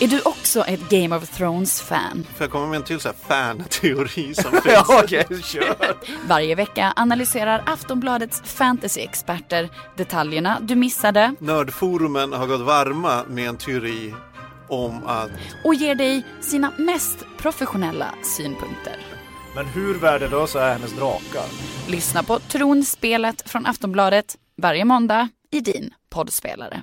Är du också ett Game of Thrones-fan? Får jag komma med en till så här fan-teori som finns? ja, okej, kör. Varje vecka analyserar Aftonbladets fantasy-experter detaljerna du missade Nördforumen har gått varma med en teori om att och ger dig sina mest professionella synpunkter. Men hur värdelösa är hennes drakar? Lyssna på Tronspelet från Aftonbladet varje måndag i din poddspelare.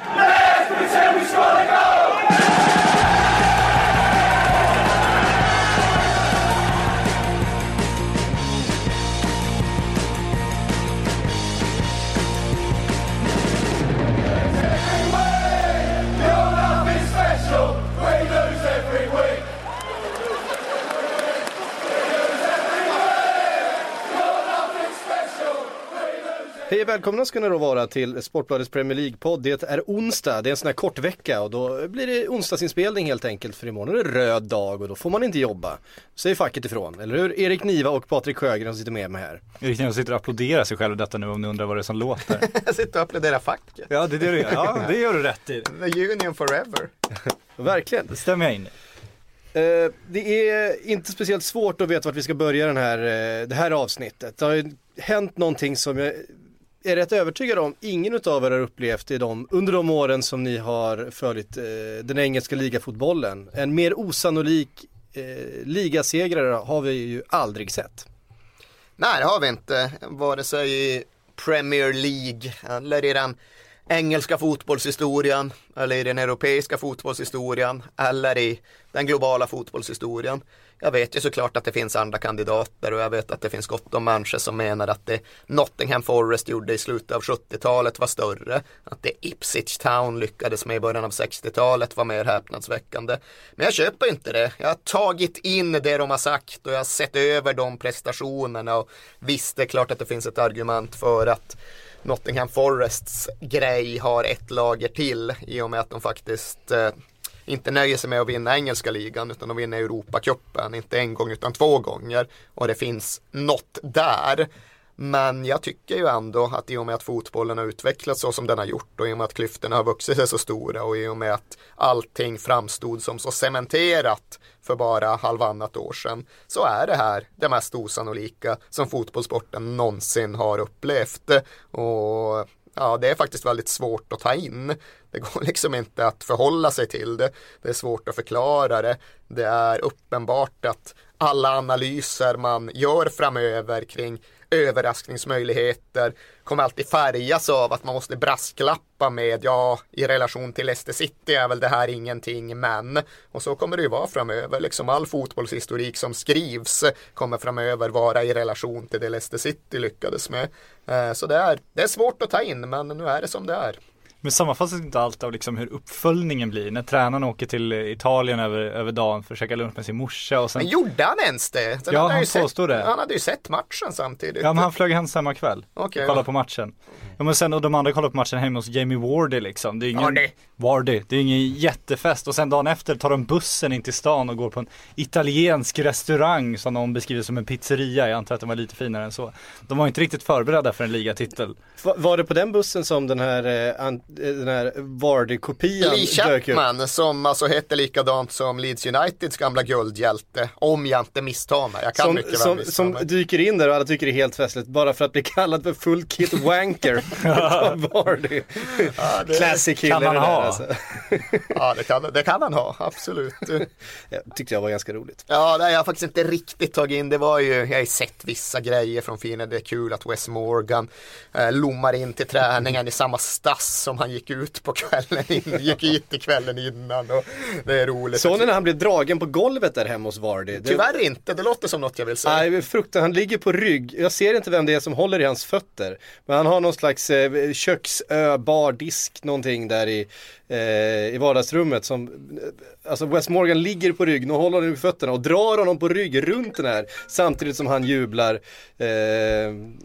Hej och välkomna ska ni då vara till Sportbladets Premier League-podd. Det är onsdag, det är en sån här kort vecka och då blir det onsdagsinspelning helt enkelt för imorgon är det röd dag och då får man inte jobba. Säger facket ifrån, eller hur? Erik Niva och Patrik Sjögren som sitter med mig här. Erik Niva sitter och applåderar sig själv detta nu om ni undrar vad det är som låter. Jag sitter och applåderar facket. Ja, det är det du gör. Ja, det gör du rätt i. The Union Forever. Verkligen. Det stämmer jag in i. Eh, det är inte speciellt svårt att veta vart vi ska börja den här, eh, det här avsnittet. Det har ju hänt någonting som jag är rätt övertygad om ingen utav er har upplevt i de, under de åren som ni har följt eh, den engelska ligafotbollen. En mer osannolik eh, ligasegrare har vi ju aldrig sett. Nej, det har vi inte. Vare sig i Premier League eller i den engelska fotbollshistorien eller i den europeiska fotbollshistorien eller i den globala fotbollshistorien. Jag vet ju såklart att det finns andra kandidater och jag vet att det finns gott om människor som menar att det Nottingham Forest gjorde i slutet av 70-talet var större. Att det Ipswich Town lyckades med i början av 60-talet var mer häpnadsväckande. Men jag köper inte det. Jag har tagit in det de har sagt och jag har sett över de prestationerna och visst det är klart att det finns ett argument för att Nottingham Forests grej har ett lager till i och med att de faktiskt eh, inte nöjer sig med att vinna engelska ligan utan att vinna Europacupen, inte en gång utan två gånger och det finns något där. Men jag tycker ju ändå att i och med att fotbollen har utvecklats så som den har gjort och i och med att klyftorna har vuxit sig så stora och i och med att allting framstod som så cementerat för bara halvannat år sedan så är det här det mest osannolika som fotbollssporten någonsin har upplevt. Och ja, det är faktiskt väldigt svårt att ta in. Det går liksom inte att förhålla sig till det. Det är svårt att förklara det. Det är uppenbart att alla analyser man gör framöver kring överraskningsmöjligheter kommer alltid färgas av att man måste brasklappa med ja, i relation till Leicester City är väl det här ingenting, men och så kommer det ju vara framöver. Liksom all fotbollshistorik som skrivs kommer framöver vara i relation till det Leicester City lyckades med. Eh, så det är, det är svårt att ta in, men nu är det som det är. Men sammanfattas inte allt av liksom hur uppföljningen blir när tränaren åker till Italien över, över dagen för att käka lunch med sin morsa och sen Men gjorde han ens det? Sen Ja, hade han ju sett, påstod det. Han hade ju sett matchen samtidigt. Ja men han flög hem samma kväll Okej, och kollade ja. på matchen. Ja men sen och de andra kollade på matchen hemma hos Jamie Wardy liksom. Det är ingen, Vardy. Wardy. Det är ingen jättefest och sen dagen efter tar de bussen in till stan och går på en italiensk restaurang som de beskriver som en pizzeria. Jag antar att den var lite finare än så. De var inte riktigt förberedda för en ligatitel. Va- Var det på den bussen som den här, eh, den här Vardy-kopian Lee? Chapman som alltså hette likadant som Leeds Uniteds gamla guldhjälte. Om jag inte misstar mig. Jag kan Som, mycket väl som, missta som mig. dyker in där och alla tycker det är helt festligt bara för att bli kallad för full kit wanker av Vardy. Classic kille kan han det där ha. alltså. Ja, det kan, det kan han ha, absolut. Ja, tyckte jag var ganska roligt. Ja, det har jag faktiskt inte riktigt tagit in. Det var ju, jag har ju sett vissa grejer från Fina. Det är kul att Wes Morgan eh, lommar in till träningen i samma stass som han gick ut på kvällen in, gick till kvällen innan och det är roligt. Såg ni när han blev dragen på golvet där hemma hos Vardy? Det- Tyvärr inte, det låter som något jag vill säga. Nej, fruktan, han ligger på rygg. Jag ser inte vem det är som håller i hans fötter. Men han har någon slags eh, köksö, bardisk, någonting där i eh, i vardagsrummet som, eh, alltså Wes Morgan ligger på rygg, nu håller honom i fötterna och drar honom på rygg runt den här samtidigt som han jublar, eh,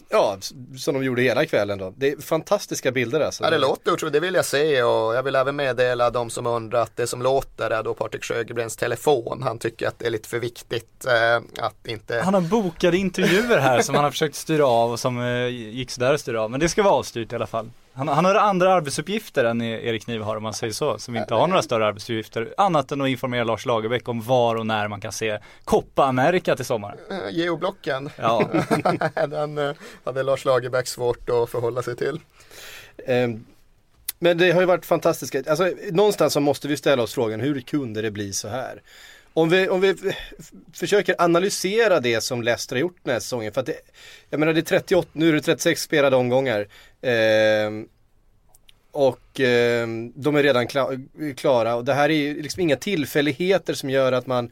ja, som de gjorde hela kvällen då. Det är fantastiska bilder alltså. Ja det låter otroligt, det vill jag se och jag vill även meddela de som undrar att det som låter är då Patrik Sjögrens telefon. Han tycker att det är lite för viktigt eh, att inte Han har bokade intervjuer här som han har försökt styra av och som eh, gick sådär att styra av. Men det ska vara avstyrt i alla fall. Han, han har andra arbetsuppgifter än Erik Niva har om man säger så, som inte har några större arbetsuppgifter. Annat än att informera Lars Lagerbäck om var och när man kan se Copa America till sommaren. Eh, Geoblocken. Ja. Den eh, hade Lars Lagerbäck svårt att förhålla sig till. Ehm, men det har ju varit fantastiska, alltså någonstans så måste vi ställa oss frågan hur kunde det bli så här? Om vi, om vi försöker analysera det som Leicester har gjort den här säsongen, för att det, jag menar det är 38, nu är det 36 spelade omgångar. Eh, och eh, de är redan kla- klara och det här är ju liksom inga tillfälligheter som gör att man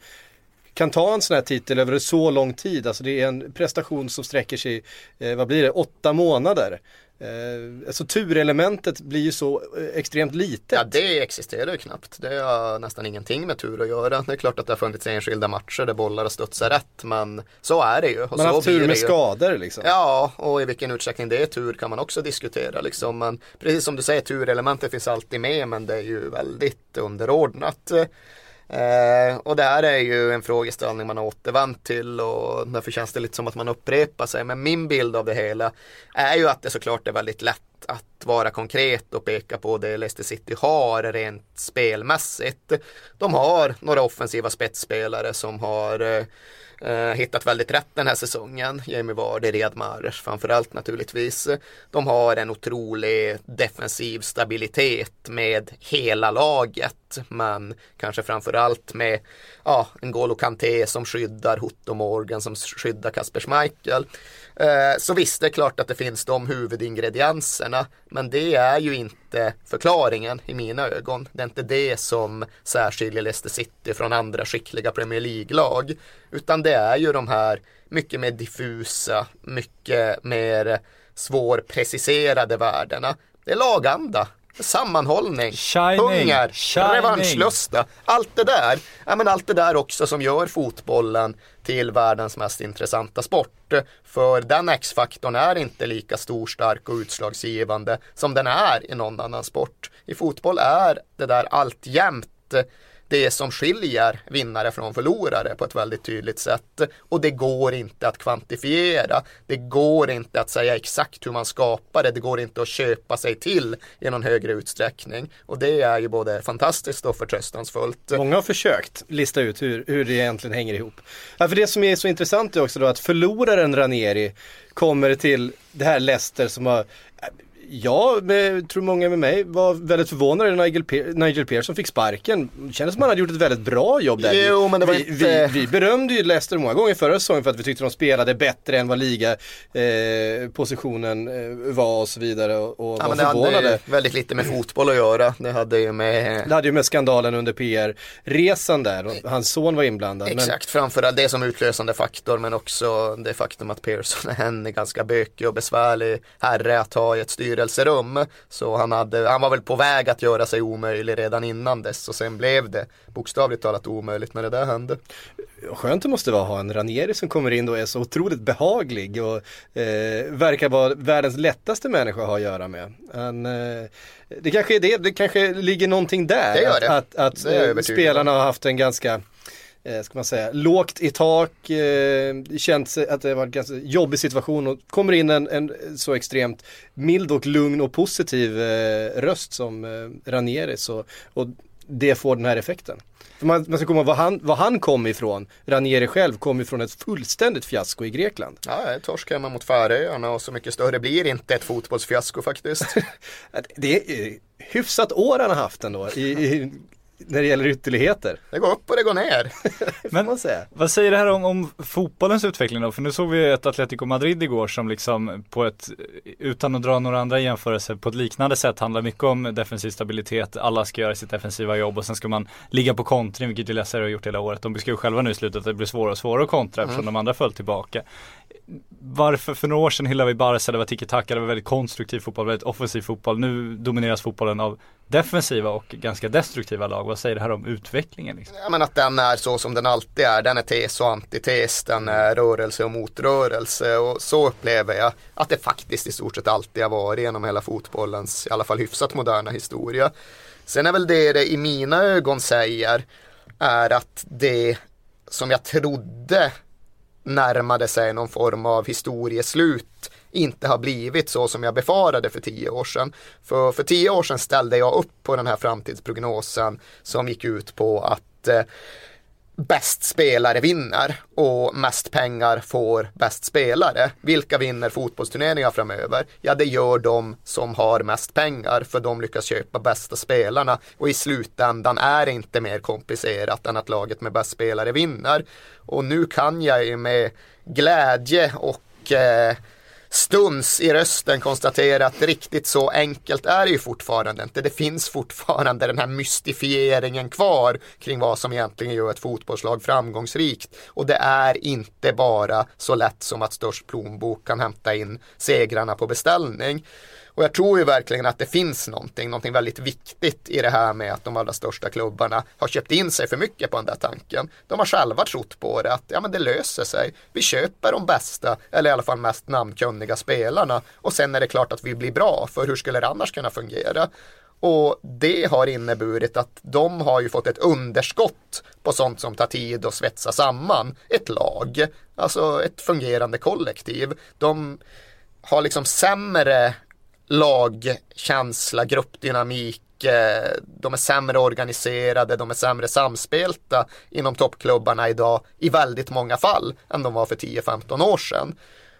kan ta en sån här titel över så lång tid. Alltså det är en prestation som sträcker sig, eh, vad blir det, åtta månader. Eh, alltså turelementet blir ju så eh, extremt litet. Ja det existerar ju knappt. Det har nästan ingenting med tur att göra. Det är klart att det har funnits enskilda matcher där bollar har studsat rätt men så är det ju. Och man så har haft tur med ju. skador liksom. Ja, och i vilken utsträckning det är tur kan man också diskutera liksom. Men precis som du säger, turelementet finns alltid med men det är ju väldigt underordnat. Eh, och det här är ju en frågeställning man har återvänt till och därför känns det lite som att man upprepar sig. Men min bild av det hela är ju att det såklart är väldigt lätt att vara konkret och peka på det Leicester City har rent spelmässigt. De har några offensiva spetsspelare som har eh, eh, hittat väldigt rätt den här säsongen. Jamie Vardy, Riyad Mahrez framförallt naturligtvis. De har en otrolig defensiv stabilitet med hela laget men kanske framförallt med ja, en Golo Kanté som skyddar Hutto Morgan som skyddar Kasper Schmeichel. Eh, så visst, det är klart att det finns de huvudingredienserna men det är ju inte förklaringen i mina ögon. Det är inte det som särskiljer Leicester City från andra skickliga Premier League-lag utan det är ju de här mycket mer diffusa, mycket mer svårpreciserade värdena. Det är laganda, sammanhållning, Shining, hunger, shining. revanschlusta. Allt det där, ja, men allt det där också som gör fotbollen till världens mest intressanta sport. För den X-faktorn är inte lika stor, stark och utslagsgivande som den är i någon annan sport. I fotboll är det där alltjämt det som skiljer vinnare från förlorare på ett väldigt tydligt sätt. Och det går inte att kvantifiera. Det går inte att säga exakt hur man skapar det. Det går inte att köpa sig till i någon högre utsträckning. Och det är ju både fantastiskt och förtröstansfullt. Många har försökt lista ut hur, hur det egentligen hänger ihop. Ja, för det som är så intressant är också då att förloraren Ranieri kommer till det här Leicester som har jag tror många med mig var väldigt förvånade när Nigel, Pe- Nigel Pearson fick sparken. Det kändes som att han hade gjort ett väldigt bra jobb där. Jo, men det var vi, inte- vi, vi berömde ju Leicester många gånger förra säsongen för att vi tyckte de spelade bättre än vad liga eh, positionen eh, var och så vidare. Och, och Ja, var men det hade förvånade. ju väldigt lite med fotboll att göra. Det hade ju med Det hade ju med skandalen under PR-resan där och hans son var inblandad. Men, Exakt, framförallt det som utlösande faktor men också det faktum att Pearson är en ganska bökig och besvärlig herre att ha i ett styrelserum. Så han, hade, han var väl på väg att göra sig omöjlig redan innan dess och sen blev det bokstavligt talat omöjligt när det där hände. Skönt det måste vara att ha en Ranieri som kommer in och är så otroligt behaglig och eh, verkar vara världens lättaste människa att ha att göra med. Han, eh, det kanske är det, det kanske ligger någonting där. Det gör det. Att, att, att Det eh, spelarna har haft en ganska eh, ska man säga, lågt i tak, eh, känt att det varit en ganska jobbig situation och kommer in en, en så extremt mild och lugn och positiv eh, röst som eh, Ranieri så, och det får den här effekten. För man, man ska komma ihåg var han, var han kom ifrån, Ranieri själv kom ifrån ett fullständigt fiasko i Grekland. Ja, torsk hemma mot Färöarna och så mycket större blir inte ett fotbollsfiasko faktiskt. Det är eh, hyfsat år han har haft ändå i, i, när det gäller ytterligheter. Det går upp och det går ner. Säga. Vad säger det här om, om fotbollens utveckling då? För nu såg vi ett Atletico Madrid igår som liksom på ett, utan att dra några andra jämförelser, på ett liknande sätt handlar mycket om defensiv stabilitet. Alla ska göra sitt defensiva jobb och sen ska man ligga på kontring, vilket ju Leicester har gjort hela året. De beskrev själva nu i slutet att det blir svårare och svårare att kontra eftersom de andra föll tillbaka. Varför för några år sedan hyllade vi Barca, det var tiki-taka, det var väldigt konstruktiv fotboll, väldigt offensiv fotboll. Nu domineras fotbollen av defensiva och ganska destruktiva lag. Vad säger det här om utvecklingen? Liksom? Ja, men att den är så som den alltid är. Den är tes och antites, den är rörelse och motrörelse och så upplever jag att det faktiskt i stort sett alltid har varit genom hela fotbollens, i alla fall hyfsat moderna historia. Sen är väl det det i mina ögon säger är att det som jag trodde närmade sig någon form av historieslut inte har blivit så som jag befarade för tio år sedan. För, för tio år sedan ställde jag upp på den här framtidsprognosen som gick ut på att eh, bäst spelare vinner och mest pengar får bäst spelare. Vilka vinner fotbollsturneringar framöver? Ja, det gör de som har mest pengar för de lyckas köpa bästa spelarna och i slutändan är det inte mer komplicerat än att laget med bäst spelare vinner. Och nu kan jag ju med glädje och eh, stuns i rösten konstatera att riktigt så enkelt är det ju fortfarande inte. Det finns fortfarande den här mystifieringen kvar kring vad som egentligen gör ett fotbollslag framgångsrikt. Och det är inte bara så lätt som att störst plånbok kan hämta in segrarna på beställning. Och jag tror ju verkligen att det finns någonting, någonting väldigt viktigt i det här med att de allra största klubbarna har köpt in sig för mycket på den där tanken. De har själva trott på det, att ja men det löser sig. Vi köper de bästa, eller i alla fall mest namnkunniga spelarna och sen är det klart att vi blir bra, för hur skulle det annars kunna fungera? Och det har inneburit att de har ju fått ett underskott på sånt som tar tid att svetsa samman ett lag, alltså ett fungerande kollektiv. De har liksom sämre lagkänsla, gruppdynamik, eh, de är sämre organiserade, de är sämre samspelta inom toppklubbarna idag i väldigt många fall än de var för 10-15 år sedan.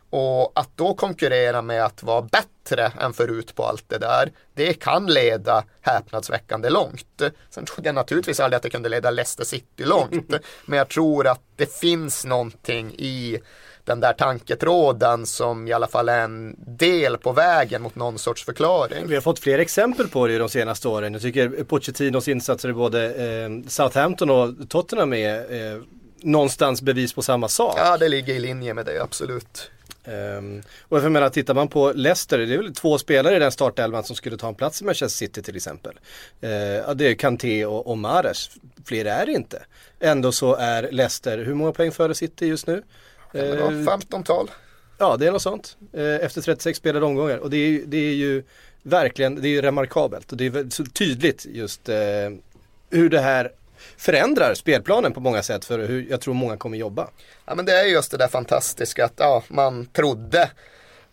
Och att då konkurrera med att vara bättre än förut på allt det där, det kan leda häpnadsväckande långt. Sen trodde jag naturligtvis aldrig att det kunde leda Leicester City långt, men jag tror att det finns någonting i den där tanketråden som i alla fall är en del på vägen mot någon sorts förklaring. Vi har fått fler exempel på det de senaste åren. Jag tycker Pochettinos insatser i både eh, Southampton och Tottenham är eh, någonstans bevis på samma sak. Ja, det ligger i linje med det, absolut. Um, och jag menar, tittar man på Leicester, det är väl två spelare i den startelvan som skulle ta en plats i Manchester City till exempel. Uh, det är Kanté och, och Mares, fler är det inte. Ändå så är Leicester, hur många poäng före City just nu? 15-tal. Eh, ja, det är något sånt. Eh, efter 36 spelade omgångar och det är, det är ju verkligen, det är ju remarkabelt och det är så tydligt just eh, hur det här förändrar spelplanen på många sätt för hur jag tror många kommer jobba. Ja men det är just det där fantastiska att ja, man trodde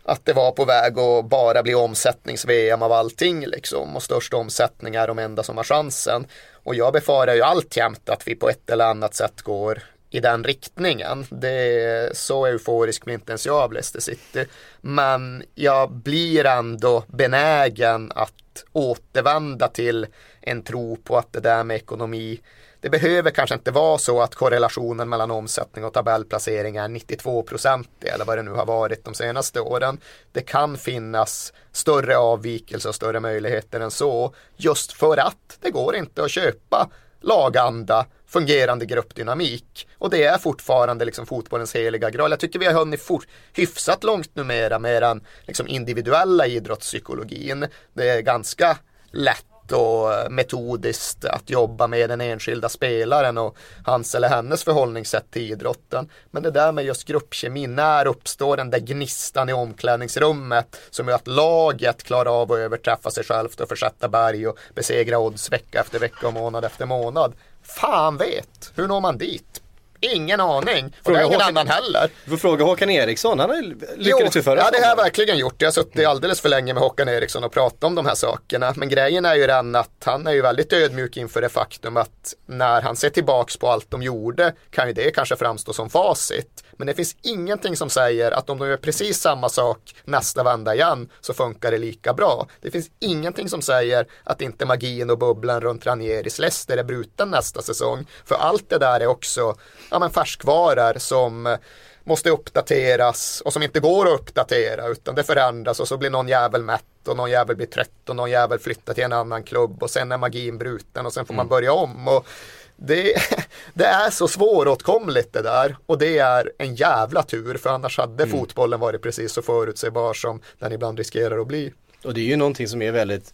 att det var på väg att bara bli omsättnings-VM av allting liksom och största omsättning är de enda som har chansen. Och jag befarar ju alltjämt att vi på ett eller annat sätt går i den riktningen. Det är så euforisk blir inte ens jag av Leicester City. Men jag blir ändå benägen att återvända till en tro på att det där med ekonomi det behöver kanske inte vara så att korrelationen mellan omsättning och tabellplacering är 92% eller vad det nu har varit de senaste åren. Det kan finnas större avvikelser och större möjligheter än så just för att det går inte att köpa laganda, fungerande gruppdynamik. Och det är fortfarande liksom fotbollens heliga graal. Jag tycker vi har hunnit for- hyfsat långt numera med den liksom individuella idrottspsykologin. Det är ganska lätt och eh, metodiskt att jobba med den enskilda spelaren och hans eller hennes förhållningssätt till idrotten. Men det där med just gruppkemi, när uppstår den där gnistan i omklädningsrummet som gör att laget klarar av att överträffa sig självt och försätta berg och besegra odds vecka efter vecka och månad efter månad. Fan vet, hur når man dit? Ingen aning. Och fråga det är ingen Håkan, annan heller. Du får fråga Håkan Eriksson, han har lyckats ju förra Ja, det har jag verkligen gjort. Jag har suttit alldeles för länge med Håkan Eriksson och pratat om de här sakerna. Men grejen är ju den att han är ju väldigt ödmjuk inför det faktum att när han ser tillbaks på allt de gjorde kan ju det kanske framstå som facit. Men det finns ingenting som säger att om de gör precis samma sak nästa vända igen så funkar det lika bra. Det finns ingenting som säger att inte magin och bubblan runt Ranieris Leicester är bruten nästa säsong. För allt det där är också ja, men färskvaror som måste uppdateras och som inte går att uppdatera utan det förändras och så blir någon jävel mätt och någon jävel blir trött och någon jävel flyttar till en annan klubb och sen är magin bruten och sen får man mm. börja om. Och det, det, är så svåråtkomligt det där och det är en jävla tur för annars hade mm. fotbollen varit precis så förutsägbar som den ibland riskerar att bli. Och det är ju någonting som är väldigt eh,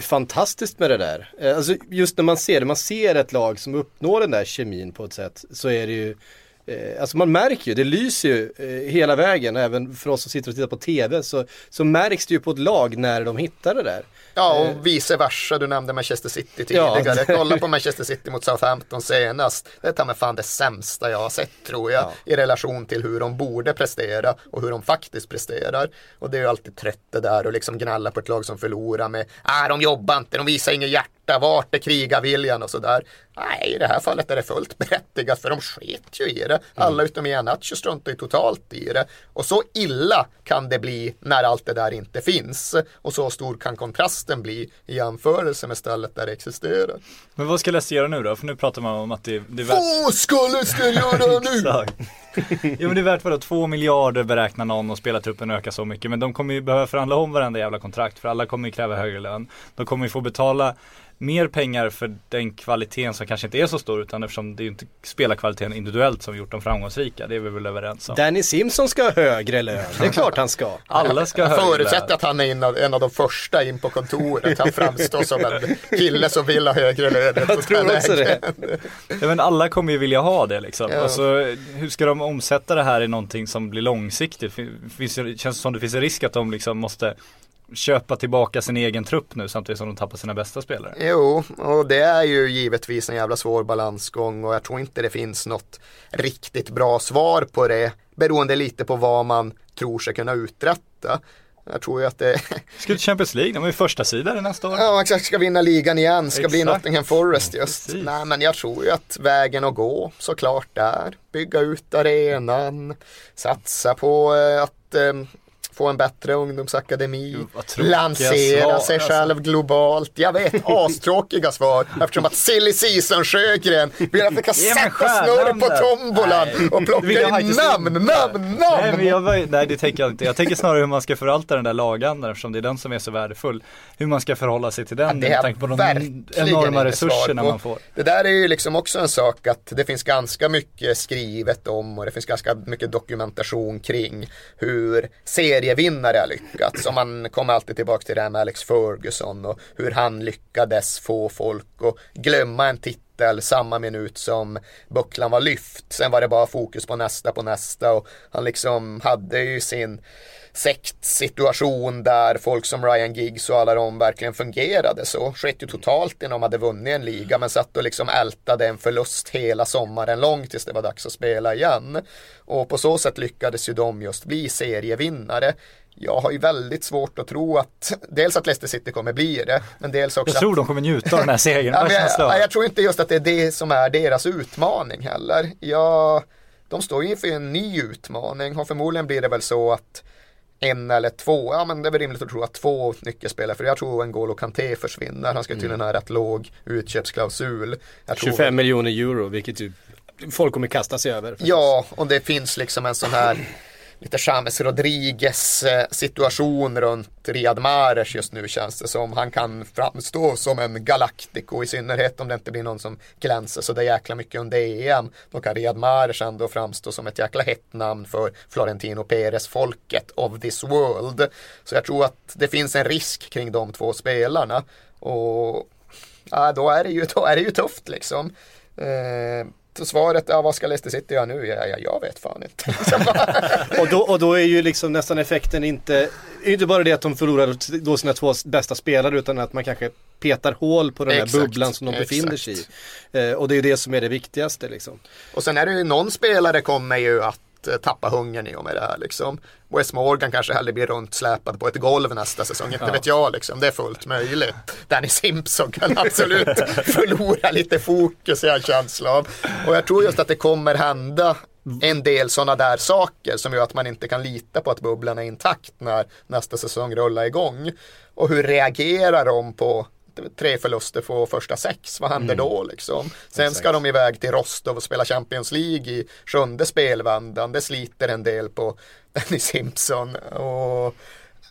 fantastiskt med det där. Eh, alltså just när man ser det, man ser ett lag som uppnår den där kemin på ett sätt så är det ju eh, Alltså man märker ju, det lyser ju eh, hela vägen, även för oss som sitter och tittar på TV så, så märks det ju på ett lag när de hittar det där. Ja, Eh. och vice versa. Du nämnde Manchester City Ja. tidigare. Kolla på Manchester City mot Southampton senast. Det är ta mig fan det sämsta jag har sett tror jag. Ja. I relation till hur de borde prestera och hur de faktiskt presterar. Och det är ju alltid trött det där och liksom gnälla på ett lag som förlorar med ah, de jobbar inte, de visar inget hjärta, vart är krigarviljan och sådär. Nej, i det här fallet är det fullt berättigat för de sket ju i det. Alla utom Ianacho struntar ju totalt i det. Och så illa kan det bli när allt det där inte finns. Och så stor kan kontrasten bli i jämförelse med stället där det existerar. Men vad ska Leicester göra nu då? För nu pratar man om att det, det är värt Vad ska Leicester göra nu? Ja men det är värt vadå, två miljarder beräknar någon och spelartruppen ökar så mycket. Men de kommer ju behöva förhandla om varenda jävla kontrakt för alla kommer ju kräva högre lön. De kommer ju få betala mer pengar för den kvaliteten som kanske inte är så stor utan eftersom det är ju inte spelarkvaliteten individuellt som gjort dem framgångsrika. Det är vi väl överens om. Danny Simpson ska ha högre lön, det är klart han ska. Alla ska ha högre lön. att han är en av, en av de första in på kontoret. Han framstår som en kille som vill ha högre lön. Jag tror också det. Ja men alla kommer ju vilja ha det liksom. Ja. Och så, hur ska de omsätta det här i någonting som blir långsiktigt? Finns, känns det som det finns en risk att de liksom måste köpa tillbaka sin egen trupp nu samtidigt som de tappar sina bästa spelare? Jo, och det är ju givetvis en jävla svår balansgång och jag tror inte det finns något riktigt bra svar på det. Beroende lite på vad man tror sig kunna uträtta. Jag tror ju att det, Ska till Champions League, de är ju första sidare nästa år. ja exakt ska vinna ligan igen, ska bli Exakt. Nottingham Forest just. Precis. Nej men jag tror ju att vägen att gå såklart är bygga ut arenan, satsa på eh, att eh, få en bättre ungdomsakademi, Gud, lansera svar, sig alltså. själv globalt. Jag vet, astråkiga svar eftersom att Silly Season Sjögren vill att vi kan mig sätta snurr på tombolan Nej, och plocka in namn, inte. namn, Nej, namn. men jag, nej det tänker jag inte. Jag tänker snarare hur man ska förvalta den där lagandan eftersom det är den som är så värdefull. Hur man ska förhålla sig till den Ja, med tanke på de enorma resurserna man får. Det där är ju liksom också en sak att det finns ganska mycket skrivet om och det finns ganska mycket dokumentation kring hur serievinnare har lyckats. Och man kommer alltid tillbaka till det här med Alex Ferguson och hur han lyckades få folk att glömma en titel samma minut som bucklan var lyft. Sen var det bara fokus på nästa på nästa och han liksom hade ju sin sektsituation där folk som Ryan Giggs och alla de verkligen fungerade så. Skett ju totalt innan de hade vunnit en liga men satt och liksom ältade en förlust hela sommaren lång tills det var dags att spela igen. Och på så sätt lyckades ju de just bli serievinnare. Jag har ju väldigt svårt att tro att dels att Leicester City kommer bli det men dels också Jag tror att de kommer njuta av den här segern. Ja, jag, jag tror inte just att det är det som är deras utmaning heller. Jag, de står ju inför en ny utmaning och förmodligen blir det väl så att en eller två, ja men det är väl rimligt att tro att två nyckelspelare, för jag tror en N'Golo Kanté försvinner, han ska tydligen ha rätt låg utköpsklausul. Jag tror 25 miljoner euro, vilket ju folk kommer kasta sig över. Ja, och det finns liksom en sån här lite James Rodriguez eh, situation runt Riyad Mahrez just nu känns det som. Han kan framstå som en galaktico i synnerhet om det inte blir någon som glänser så det jäkla mycket under EM. Då kan Riyad Mahrez ändå framstå som ett jäkla hett namn för Florentino Perez, folket of this world. Så jag tror att det finns en risk kring de två spelarna. Och ja, då, är det ju, då är det ju tufft liksom. Eh, så svaret, ja vad ska Leicester City göra nu? Ja, ja, jag vet fan inte. Och då, och då är ju liksom nästan effekten inte, inte bara det att de förlorar då sina två bästa spelare utan att man kanske petar hål på den här Exakt, bubblan som de befinner sig exakt. i. Eh, och det är ju det som är det viktigaste liksom. Och sen är det ju någon spelare kommer ju att eh, tappa hungern i och med det här liksom. Wes Morgan kanske hellre blir runtsläpad på ett golv nästa säsong, inte vet jag liksom. Det är fullt möjligt. Danny Simpson kan absolut förlora lite fokus, jag har en känsla av. Och jag tror just att det kommer hända en del sådana där saker som gör att man inte kan lita på att bubblan är intakt när nästa säsong rullar igång. Och hur reagerar de på tre förluster på första sex, vad händer då liksom? Sen ska de iväg till Rostov och spela Champions League i sjunde spelvändan, det sliter en del på Danny Simpson. Och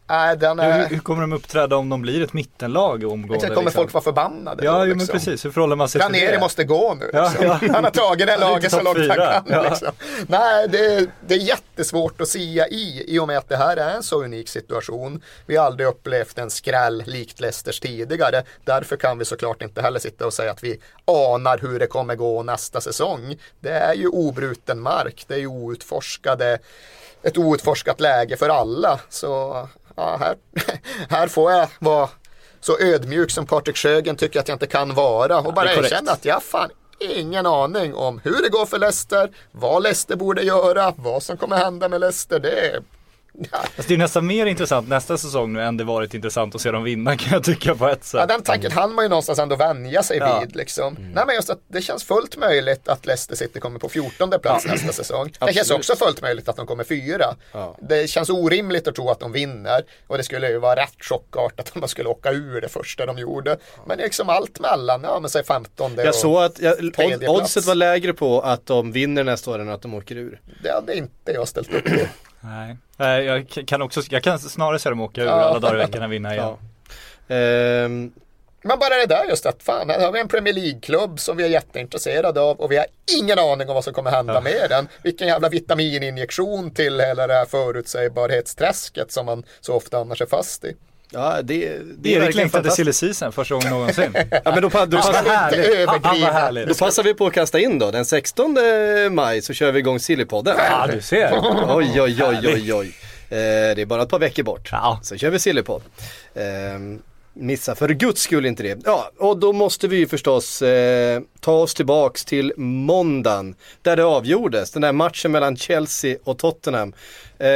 Nej, den Hur, är... hur kommer de uppträda om de blir ett mittenlag omgående? Exakt, kommer liksom? folk vara förbannade Ja, då, jo, men liksom? precis. Hur förhåller man sig till det? måste gå nu. Ja, Liksom. ja. Han har tagit det laget så långt han kan. Ja. Liksom. Nej, det, det är jättesvårt att sia i, i och med att det här är en så unik situation. Vi har aldrig upplevt en skräll likt Leicesters tidigare. Därför kan vi såklart inte heller sitta och säga att vi anar hur det kommer gå nästa säsong. Det är ju obruten mark, det är ju outforskade, ett outforskat läge för alla. Så ja, här, här får jag vara så ödmjuk som Patrik Sjögren tycker att jag inte kan vara och bara erkänna att jag fan ingen aning om hur det går för Leicester, vad Leicester borde göra, vad som kommer hända med Leicester. Det är, ja, Fast det är nästan mer intressant nästa säsong nu än det varit intressant att se dem vinna kan jag tycka på ett ja, sätt. den tanken hann man ju någonstans ändå vänja sig Ja. vid. Liksom. Nej, men just att det känns fullt möjligt att Leicester City kommer på 14 plats nästa säsong. Det känns också fullt möjligt att de kommer fyra. Ja. Det känns orimligt att tro att de vinner och det skulle ju vara rätt chockartat om de skulle åka ur det första de gjorde. Men liksom allt mellan, ja men säg 15 Jag såg att jag, oddset plats. var lägre på att de vinner nästa år än att de åker ur. Det hade inte jag ställt upp på. Nej. Jag kan också, jag kan snarare se dem åka ur Ja. alla dagar i veckan och vinna igen. Ja. Ehm, Men bara det där just att fan, här har vi en Premier League-klubb som vi är jätteintresserade av och vi har ingen aning om vad som kommer hända med den. Vilken jävla vitamininjektion till hela det här förutsägbarhetsträsket som man så ofta annars är fast i. ja, det, det är Erik verkligen längtade till silly season första gången någonsin. Ja, men då, då, Ja, passar, Härligt. inte Han- Han överdriva. var härlig. då passar vi på att kasta in då. Den 16 maj så kör vi igång Sillypodden. Ja, du ser. Oj, oj, oj, oj, oj. Eh, det är bara ett par veckor bort. Ja. Så kör vi Sillypodd. Eh, missa för guds skull inte det. Ja, och då måste vi ju förstås eh, ta oss tillbaks till måndagen. Där det avgjordes, den där matchen mellan Chelsea och Tottenham. Eh,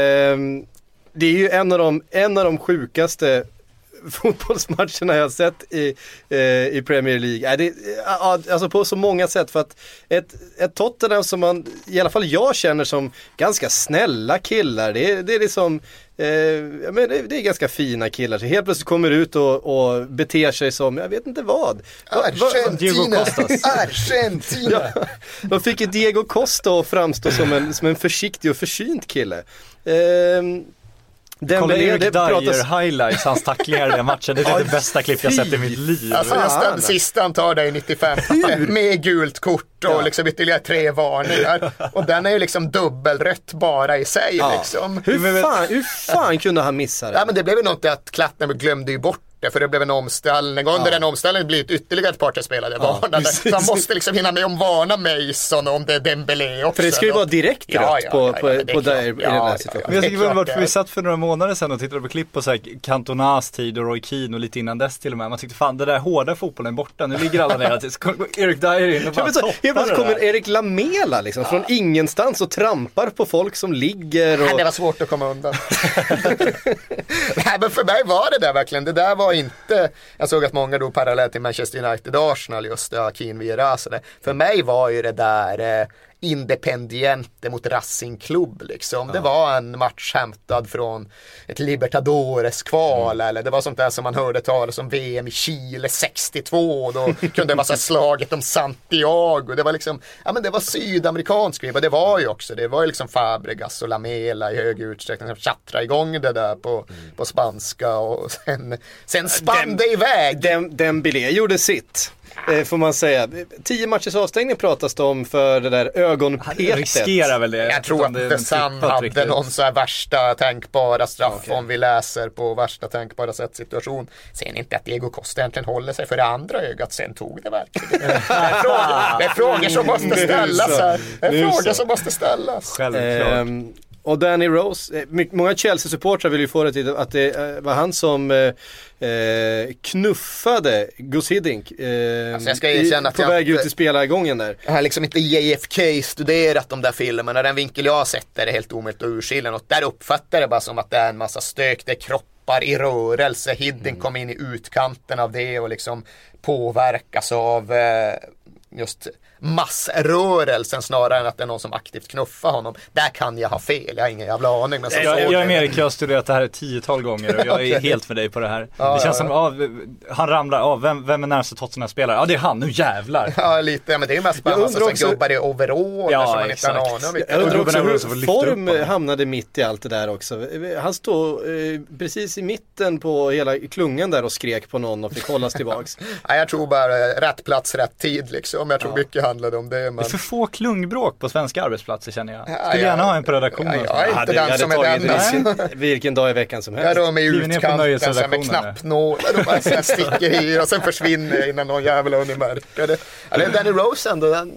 det är ju en av de, en av de sjukaste fotbollsmatcherna jag har sett i, eh, i Premier League. Äh, det, alltså på så många sätt för att ett, ett Tottenham som man, i alla fall jag känner som ganska snälla killar. Det är, det är liksom, eh, men det, det är ganska fina killar. Så helt plötsligt kommer ut och, och beter sig som, jag vet inte vad. Argentina! Argentina! Ja, de fick ju Diego Costa att framstå som en, som en försiktig och försynt kille. Ehm, Kolla Dembélé, Erik det pratas... Dyer highlights, hans tacklingar i den matchen. Det är det bästa klipp jag sett i mitt liv. Alltså nästan sista han tar dig 95 med gult kort och liksom ytterligare tre varningar. Och den är ju liksom dubbelrött bara i sig Ja. liksom. Hur fan, hur fan kunde han missa det? Ja men det blev ju något att Klattner glömde ju bort det för det blev en omställning och under den omställningen blir det ytterligare ett par tre spelare varnade. precis. Så han måste liksom hinna med om varna Mason om det är Dembélé också. För det ska ju vara direkt Ja, rött ja, på, ja, på, ja, på där, i Ja, den här ja, ja. situationen. Men jag tycker väl det vi är. satt för några månader sedan och tittade på klipp på så här Cantonas tid och Roy Keane och lite innan dess till och med. Man tyckte fan det där hårda fotbollen är borta, nu ligger alla ner. Så kommer Erik Dyer in och Ja, bara men så, toppar helt plötsligt kommer. Erik Lamela liksom från ingenstans och trampar på folk som ligger Nej, och... det var svårt att komma undan. Nej, men för mig var det där verkligen. Det där var inte, jag såg att många drog parallellt till Manchester United Arsenal just ja, Akin Vieira. För mig var ju det där eh, Independiente mot Racing Club liksom. Det var en match hämtad från ett Libertadores-kval eller det var sånt där som man hörde talas om VM i Chile 62. Då kunde det vara så här slaget om Santiago. Det var liksom, ja men det var sydamerikansk och det var ju också, det var ju liksom Fabregas och Lamela i hög utsträckning som tjattrade igång det där på, på spanska och sen, sen spann det iväg. Dem, Dembélé gjorde sitt. Eh, får man säga. Tio matchers avstängning pratas det om för det där Han ögonpetet. riskerar väl det. Jag tror att The Sun tippat hade riktigt. någon så här värsta tänkbara straff Okej. om vi läser på värsta tänkbara sätt situation. Sen inte att Diego Costa egentligen håller sig för det andra ögat, sen tog det verkligen. Det är frågor, det är frågor som måste ställas här. Det är frågor som måste ställas. Självklart. Och Danny Rose, eh, många Chelsea-supportrar vill ju få det till att det eh, var han som eh, eh, knuffade Gus Hiddink eh, Alltså, jag ska erkänna i, att på jag väg ut i spelargången där. Jag har liksom inte JFK-studerat de där filmerna. Den vinkel jag har sett är det helt omöjligt att urskilja något. Där uppfattar jag det bara som att det är en massa stök, det är kroppar i rörelse. Hiddink kom in i utkanten av det och liksom påverkas av eh, just massrörelsen snarare än att det är någon som aktivt knuffar honom. Där kan jag ha fel, jag har ingen jävla aning. Men så Jag, såg jag är med Erik, jag har studerat det här ett tiotal gånger och jag är helt med dig på det här. Ja, det känns ja, som, ja, han ramlar, ja, vem, vem är närmsta Tottenham-spelare? Ja det är han, nu jävlar! Ja lite, men det är mest bara Jag en massa också- gubbar i overaller Ja, som man inte har en exakt. aning om Jag undrar också hur Form hamnade mitt i allt det där också. Han stod eh, precis i mitten på hela klungan där och skrek på någon och fick hållas tillbaks. Ja, jag tror bara rätt plats, rätt tid liksom. Jag tror mycket handlade om det. Det Men... är för få klungbråk på svenska arbetsplatser känner jag. Ja, Skulle ja. gärna ha en på redaktionen. Ja, jag är inte den som är den. vilken, alltså. vilken dag i veckan som Jag helst. rör mig i utkanten sen med knappnålar och bara så sticker i och sen försvinner jag innan någon jävel har hunnit märka det. Eller Danny Rose ändå, han,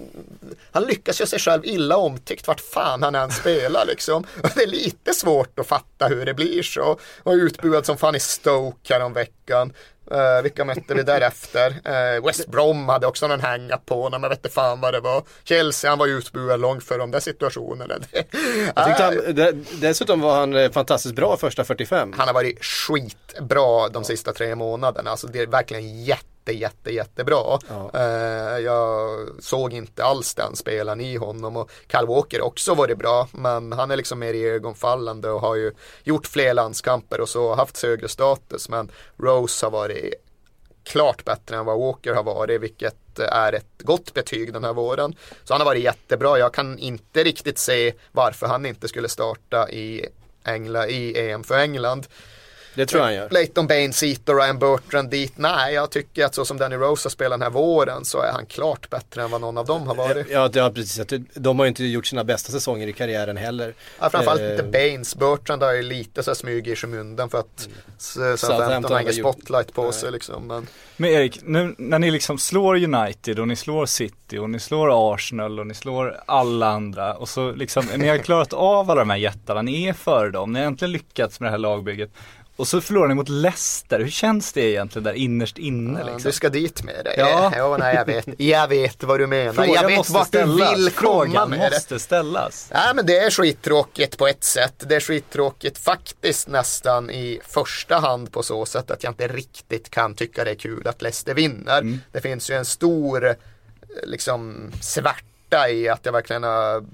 han lyckas ju sig själv illa omtyckt vart fan han än spelar liksom. Och det är lite svårt att fatta hur det blir så. Och utbuad som fan i Stoke häromveckan. Uh, vilka mötte vi därefter? Uh, West Brom hade också någon hänga på honom, jag vet inte fan vad det var. Chelsea, han var ju utbuad långt för de där situationerna. Jag tyckte han, de- dessutom var han eh, fantastiskt bra första 45. Han har varit skitbra de sista tre månaderna. Alltså det är verkligen jätte, jätte, jättebra. Ja. Eh, jag såg inte alls den spelaren i honom och Kyle Walker också varit bra. Men han är liksom mer ögonfallande och har ju gjort fler landskamper och så haft högre status. Men Rose har varit klart bättre än vad Walker har varit, vilket är ett gott betyg den här våren. Så han har varit jättebra. Jag kan inte riktigt se varför han inte skulle starta i, Engla, i EM för England. Det tror jag han gör. Leighton Baines hit och Ryan Bertrand dit. Nej, jag tycker att så som Danny Rose har spelat den här våren så är han klart bättre än vad någon av dem har varit. Ja, har precis. De har ju inte gjort sina bästa säsonger i karriären heller. Ja, framförallt Eh, inte Baines. Bertrand har ju lite så smyg i skymundan för att mm. Southampton har ingen spotlight på Nej. sig liksom. Men Men Erik, nu när ni liksom slår United och ni slår City och ni slår Arsenal och ni slår alla andra och så liksom, ni har klarat av alla de här jättarna, ni är före dem, ni har äntligen lyckats med det här lagbygget. Och så förlorar ni mot Leicester, hur känns det egentligen där innerst inne Ja, liksom? Du ska dit med det. Ja. Ja, nej, jag vet. Jag vet vad du menar. Frågan jag vet vart ställas. du vill komma Frågan med det. måste ställas. Nej men det är skittråkigt på ett sätt. Det är skittråkigt faktiskt nästan i första hand på så sätt att jag inte riktigt kan tycka det är kul att Leicester vinner. Det finns ju en stor eh, liksom svärta i att jag verkligen har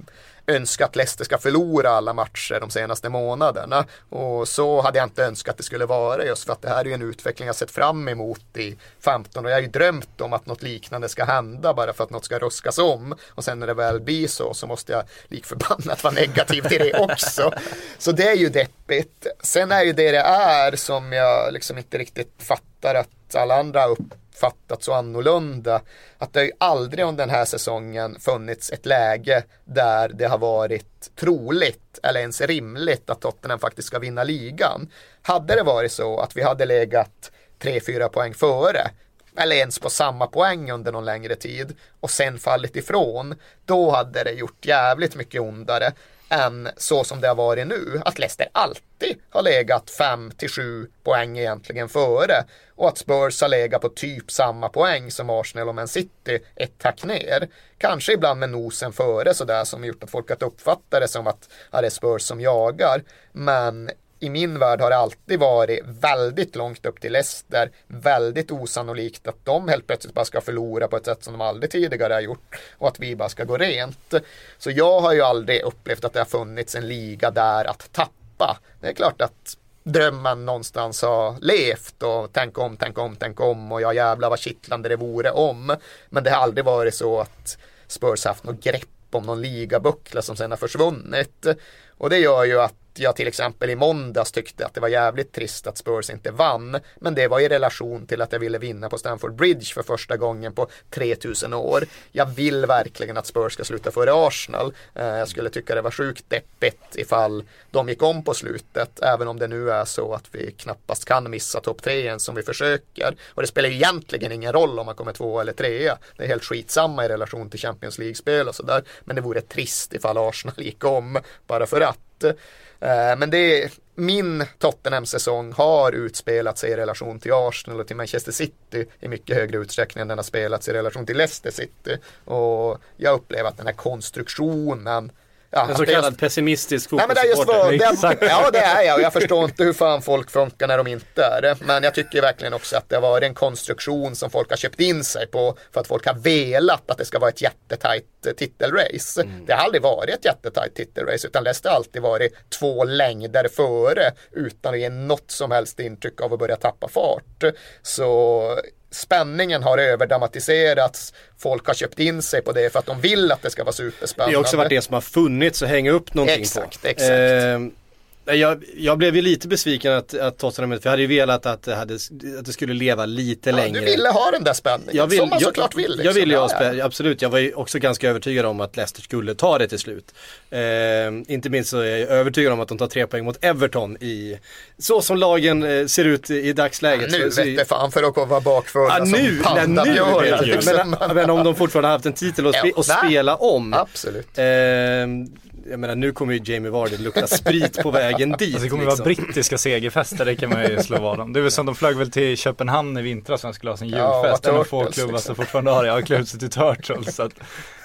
önskat att Leicester ska förlora alla matcher de senaste månaderna. Och så hade jag inte önskat att det skulle vara just för att det här är ju en utveckling jag sett fram emot i 15 och jag har ju drömt om att något liknande ska hända bara för att något ska ruskas om. Och sen när det väl blir så så måste jag likförbannat vara negativ till det också. Så det är ju deppigt. Sen är ju det det är som jag liksom inte riktigt fattar att alla andra upp uppfattat så annorlunda. Att det har ju aldrig under den här säsongen funnits ett läge där det har varit troligt eller ens rimligt att Tottenham faktiskt ska vinna ligan. Hade det varit så att vi hade legat 3-4 poäng före eller ens på samma poäng under någon längre tid och sen fallit ifrån, då hade det gjort jävligt mycket ondare än så som det har varit nu. Att Leicester alltid har legat 5 till 7 poäng egentligen före och att Spurs har legat på typ samma poäng som Arsenal och Man City ett tack ner. Kanske ibland med nosen före sådär som gjort att folk har uppfattat det som att ja, det är Spurs som jagar. Men i min värld har det alltid varit väldigt långt upp till Leicester. Väldigt osannolikt att de helt plötsligt bara ska förlora på ett sätt som de aldrig tidigare har gjort. Och att vi bara ska gå rent. Så jag har ju aldrig upplevt att det har funnits en liga där att tappa. Det är klart att drömmen någonstans har levt och tänk om, tänk om, tänk om och ja jävlar vad kittlande det vore om. Men det har aldrig varit så att Spurs haft något grepp om någon ligabuckla som sen har försvunnit. Och det gör ju att jag till exempel i måndags tyckte att det var jävligt trist att Spurs inte vann. Men det var i relation till att jag ville vinna på Stamford Bridge för första gången på 3000 år. Jag vill verkligen att Spurs ska sluta före Arsenal. Eh, jag skulle tycka det var sjukt deppigt ifall de gick om på slutet. Även om det nu är så att vi knappast kan missa topp tre ens som vi försöker. Och det spelar egentligen ingen roll om man kommer två eller trea. Det är helt skitsamma i relation till Champions League-spel och sådär. Men det vore trist ifall Arsenal gick om bara för att. Eh, men det är, min Tottenham-säsong har utspelat sig i relation till Arsenal och till Manchester City i mycket högre utsträckning än den har spelats i relation till Leicester City. Och jag upplever att den här konstruktionen ja, En så det är just- kallad pessimistisk det fotbollssupporter. det, ja det är jag och jag förstår inte hur fan folk funkar när de inte är det. Men jag tycker verkligen också att det har varit en konstruktion som folk har köpt in sig på för att folk har velat att det ska vara ett jättetajt eh, titelrace. Det har aldrig varit ett jättetajt titelrace utan Leicester har alltid varit två längder före utan att ge något som helst intryck av att börja tappa fart. Så spänningen har överdramatiserats. Folk har köpt in sig på det för att de vill att det ska vara Det superspännande. har också varit det som har funnits att hänga upp någonting Exakt, på. exakt. Eh, jag, jag blev ju lite besviken att, att Tottenham, för jag hade ju velat att det, hade, att det skulle leva lite Ja, längre. du ville ha den där spänningen, jag vill, som man jag, såklart vill. Jag ville ju ha liksom. Ja, spä- absolut. Jag var ju också ganska övertygad om att Leicester skulle ta det till slut. Eh, inte minst så är jag övertygad om att de tar tre poäng mot Everton i, så som lagen eh, ser ut i, i ja. dagsläget. Nu så, vette fan för att vara bakfulla Ja, nu, nej, nu vet jag. liksom. men, men om de fortfarande haft en titel att, spe, Ja, spela om. Absolut. Eh, jag menar nu kommer ju Jamie Vardy lukta sprit på vägen dit. Alltså det kommer liksom. vara brittiska segerfester, det kan man ju slå vad om. Det är väl som de flög väl till Köpenhamn i vintras som skulle ha sin Ja, julfest. en av få klubbar liksom. som fortfarande har det. Har klivit sig till Turtles. Så att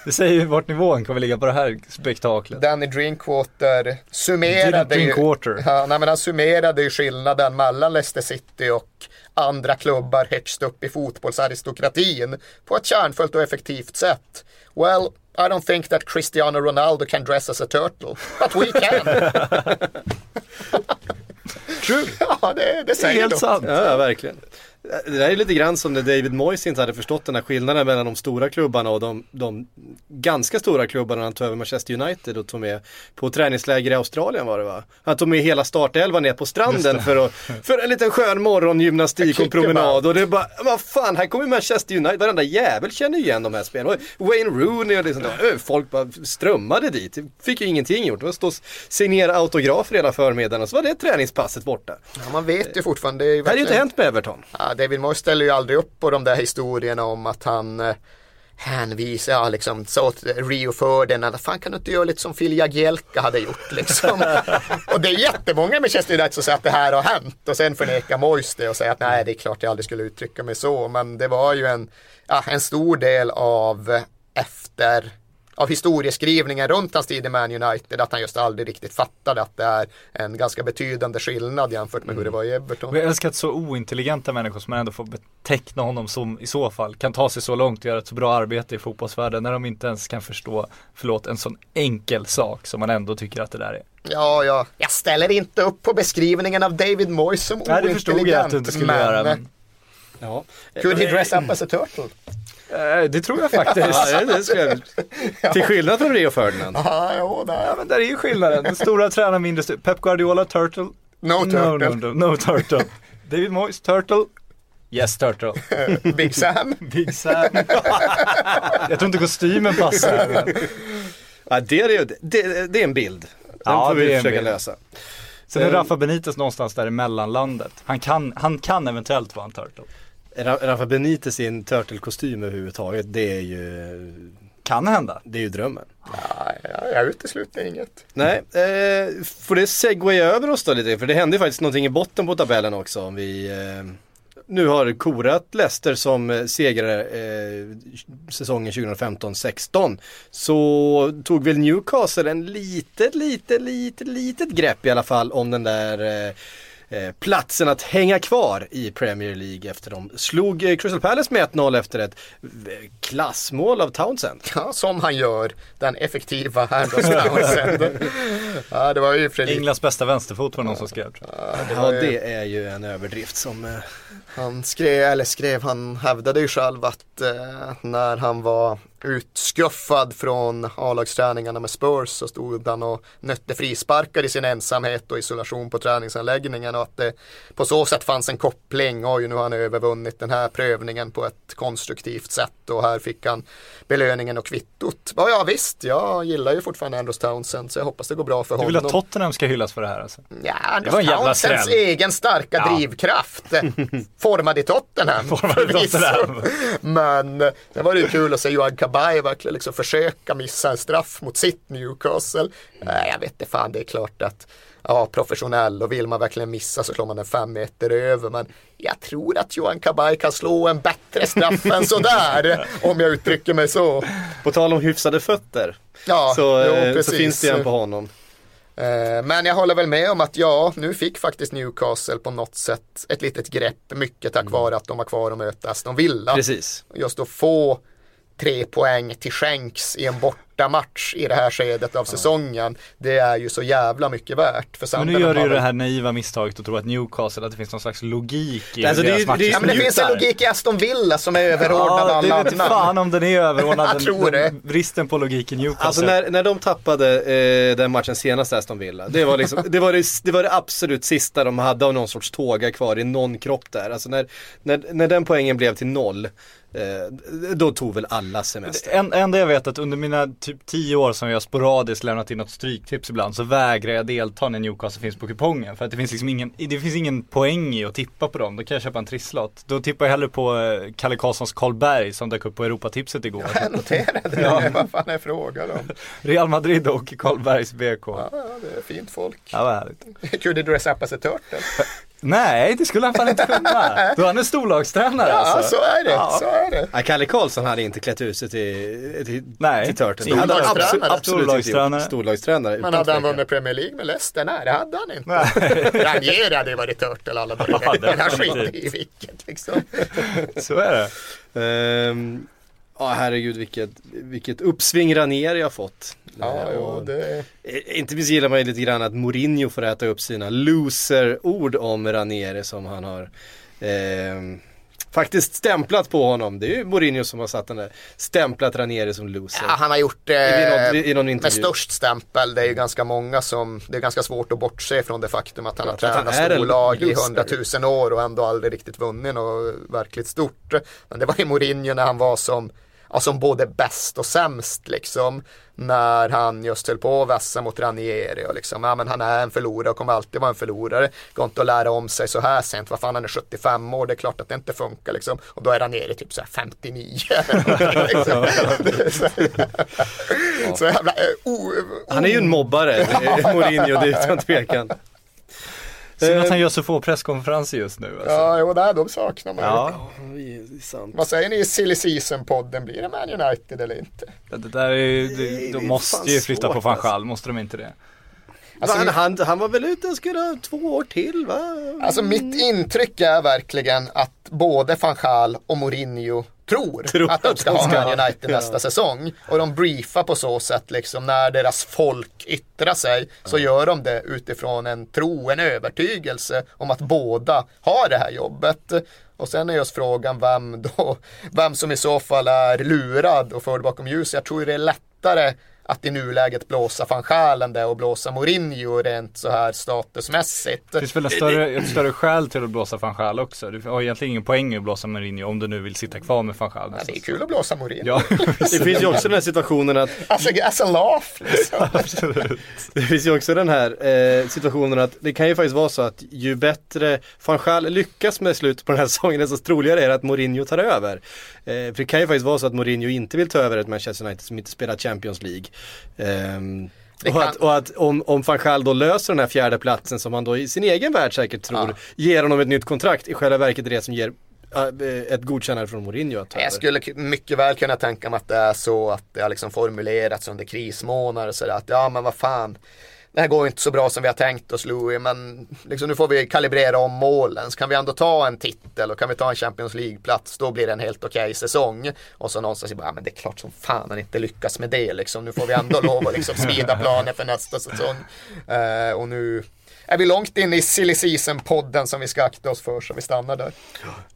det säger ju vart nivån kommer ligga på det här spektaklet. Danny Drinkwater summerade ju, Drinkwater. ja, nej, men han summerade ju skillnaden mellan Leicester City och andra klubbar högst upp i fotbollsaristokratin på ett kärnfullt och effektivt sätt. Well, I don't think that Cristiano Ronaldo can dress as a turtle, but we can. True. ja, det, det Det är säger helt något. sant. Ja, verkligen. Det där är lite grann som när David Moyes inte hade förstått den här skillnaden mellan de stora klubbarna och de, de ganska stora klubbarna när han tog över Manchester United och tog med på träningsläger i Australien var det va? Han tog med hela startelvan ner på stranden för, att, för en liten skön morgongymnastik och promenad och det är bara, vad fan, här kommer Manchester United, varenda jävel känner ju igen de här. Och Wayne Rooney och liksom, ö, folk bara strömmade dit, fick ju ingenting gjort. Det var stå och signera autografer hela förmiddagen och så var det träningspasset borta. Ja, man vet ju fortfarande. Det är ju Det hade ju inte verkligen- hänt med Everton. Ja, David Moyes ställer ju aldrig upp på de där historierna om att han eh, hänvisar, ja liksom sa åt Rio Ferdinand, fan kan du inte göra lite som Phil Jagielka hade gjort liksom. och det är jättemånga med Manchester United som säger att det här har hänt och sen förnekar Moyes det och säger att nej det är klart jag aldrig skulle uttrycka mig så men det var ju en, ja, en stor del av eh, efter av historieskrivningen runt hans tid i Man United att han just aldrig riktigt fattade att det är en ganska betydande skillnad jämfört med hur det var i Everton. Jag älskar att så ointelligenta människor som man ändå får beteckna honom som i så fall kan ta sig så långt och göra ett så bra arbete i fotbollsvärlden när de inte ens kan förstå, förlåt, en sån enkel sak som man ändå tycker att det där är. Ja, ja, jag ställer inte upp på beskrivningen av David Moyes som Nej, det förstod jag att du inte skulle göra. Men... Ja. Could he dress up as a turtle? Eh, Det tror jag faktiskt. Ja, det, skulle jag. Till skillnad från Rio Ferdinand. Ja, jo, där. Ja men där är ju skillnaden. Den stora tränaren mindre stu- Pep Guardiola, Turtle. No turtle. No, no, no, no turtle. David Moyes, Turtle. Yes Turtle. Big Sam. Big Sam. jag tror inte kostymen passar. Men... Ja, det, är, ju- det, det är en bild. Den Ja, får det är vi försöka bild. lösa. Sen är Eh. Rafa Benitez någonstans där i mellanlandet. Han kan, han kan eventuellt vara en Turtle. Ra- Rafa Benitez i en turtle-kostym överhuvudtaget, det är ju, Kan hända. det är ju drömmen. Ja, ja, jag utesluter inget. Nej, eh, får det segwaya över oss då lite? För det hände ju faktiskt någonting i botten på tabellen också. Om vi eh, nu har korat Leicester som eh, segrare eh, säsongen 2015-16 så tog väl Newcastle en litet, litet, litet, litet grepp i alla fall om den där eh, platsen att hänga kvar i Premier League efter de slog eh, Crystal Palace med 1-0 efter ett eh, klassmål av Townsend. Ja, som han gör, den effektiva Anders Townsend. ja, det var ju Fredrik. Englands bästa vänsterfot var någon som skrev. Ja, det Ja ju, det är ju en överdrift som eh, Han skrev, eller skrev, han hävdade ju själv att eh, när han var utskuffad från A-lagsträningarna med Spurs så stod han och nötte frisparkar i sin ensamhet och isolation på träningsanläggningen och att det på så sätt fanns en koppling. Oj, nu har han övervunnit den här prövningen på ett konstruktivt sätt och här fick han belöningen och kvittot. Ja, ja visst, jag gillar ju fortfarande Andrews Townsend så jag hoppas det går bra för Du vill honom. att Tottenham ska hyllas för det här alltså? Ja, jävla Townsends egen starka Ja. drivkraft. Formad i Tottenham. Formad i. Tottenham. Men det var ju kul att se Johan Kabay verkligen liksom försöka missa en straff mot sitt Newcastle. Nej, jag vet inte fan, det är klart att ja, professionell och vill man verkligen missa så slår man den fem meter över. Men jag tror att Johan Kabay kan slå en bättre straff än sådär, om jag uttrycker mig så. På tal om hyfsade fötter, Ja, så, jo, eh, så finns det en på honom. Eh, Men jag håller väl med om att ja, nu fick faktiskt Newcastle på något sätt ett litet grepp, mycket tack vare att de har kvar att möta Aston Villa. Precis. Just att få tre poäng till skänks i en bortamatch i det här skedet av säsongen, det är ju så jävla mycket värt. För Men nu gör du ju det här naiva misstaget att tro att Newcastle, att det finns någon slags logik i Alltså, det är deras ju- matcher. det Ja men det finns en logik i Aston Villa som är överordnad Ja, det alla andra. fan om den är överordnad. Jag den- tror det. den Bristen på logik i Newcastle. Alltså när, när de tappade eh, den matchen senast Aston Villa, det var, liksom, det, var det, det var det absolut sista de hade av någon sorts tåga kvar i någon kropp där. Alltså när, när, när den poängen blev till noll, eh, då tog väl alla semester. En, enda jag vet att under mina typ 10 år som jag sporadiskt lämnat in något stryktips ibland så vägrar jag delta när Newcastle finns på kupongen. För att det finns liksom ingen, det finns ingen poäng i att tippa på dem. Då kan jag köpa en trisslott. Då tippar jag hellre på eh, Kalle Karlssons Karlberg som dök upp på Europatipset igår. Jag noterade det, vad fan är frågan om? Real Madrid och Karlbergs BK. Ja, det är fint folk. Ja, vad härligt. Could you dress up as a turtle? Nej, det skulle han fan inte kunna. Då är han en storlagstränare Ja, alltså. så är det, Ja. så är det. Ja, Kalle Karlsson hade inte klätt ut sig till, till, Nej. till Turtle. Det hade han Storlagstränare. absolut. Storlagstränare. Storlagstränare. Men hade han vunnit Premier League med Leicester? Nej, det hade han inte. Ranieri hade ju varit turtle alla dagar. Ja, Men han skiter i vilket liksom. Så är det. Ehm, Ja herregud vilket, vilket uppsving Ranieri har fått. Ja, Eh, jo, det... Eh, Inte minst gillar man ju lite grann att Mourinho får äta upp sina loser-ord om Ranieri som han har eh, faktiskt stämplat på honom. Det är ju Mourinho som har satt den där, stämplat Ranieri som loser. Ja, han har gjort I någon- det i någon med störst stämpel. Det är ju ganska många som, det är ganska svårt att bortse från det faktum att han har Att han tränat storlag i hundratusen år och ändå aldrig riktigt vunnit något verkligt stort. Men det var ju Mourinho när han var som, som både bäst och sämst liksom. När han just höll på att vässa mot Ranieri och liksom, ja men han är en förlorare och kommer alltid vara en förlorare. Går inte att lära om sig så här sent, vad fan han är 75 år, det är klart att det inte funkar liksom. Och då är Ranieri typ så här 59. liksom. Det är så, så jävla, eh, o- Han är ju en mobbare, Mourinho, det är utan tvekan. Synd Eh, att han gör så få presskonferenser just nu. Alltså. Ja, jo, där, de saknar man ju. Ja, det sant. Vad säger ni i Silly Season-podden? Blir det Man United eller inte? det där är ju, Det det, de måste ju flytta svårt, på van alltså. Gaal, måste de inte det? Alltså, han, han, han var väl ute och skulle ha två år till va? Alltså mitt intryck är verkligen att både van Gaal och Mourinho tror, Tror att de ska ha Man. United nästa säsong. Och de briefar på så sätt liksom när deras folk yttrar sig så gör de det utifrån en tro, en övertygelse om att båda har det här jobbet. Och sen är just frågan vem då, vem som i så fall är lurad och förd bakom ljuset. Jag tror det är lättare att i nuläget blåsa van det och blåsa Mourinho rent så här statusmässigt. Det finns väl en större, ett större skäl till att blåsa van Gaal också. Du har egentligen ingen poäng i att blåsa Mourinho om du nu vill sitta kvar med van Gaal. Ja, det är kul att blåsa Mourinho. Ja, Det finns ju också den här situationen att Alltså, as a laugh liksom. absolut. Det finns ju också den här eh, situationen att det kan ju faktiskt vara så att ju bättre van Gaal lyckas med slutet på den här säsongen desto troligare är det att Mourinho tar över. Eh, för det kan ju faktiskt vara så att Mourinho inte vill ta över ett Manchester United som inte spelar Champions League. Ehm, och, att, och att om, om van Gaal då löser den här fjärde platsen som han då i sin egen värld säkert tror Ja. ger honom ett nytt kontrakt, i själva verket är det som ger eh, ett godkännande från Mourinho att. Jag skulle mycket väl kunna tänka mig att det är så att det har liksom formulerats under krismånader så att ja men vad fan det här går inte så bra som vi har tänkt oss Louis men liksom, nu får vi kalibrera om målen. Så kan vi ändå ta en titel och kan vi ta en Champions League-plats då blir det en helt okej säsong. Och så någonstans bara, ja, men det är klart som fan han inte lyckas med det liksom. Nu får vi ändå lov att liksom smida planer för nästa säsong. Eh, och nu är vi långt in i Silly Season-podden som vi ska akta oss för så vi stannar där.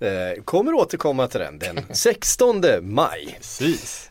Eh, kommer återkomma till den den 16 maj. Precis.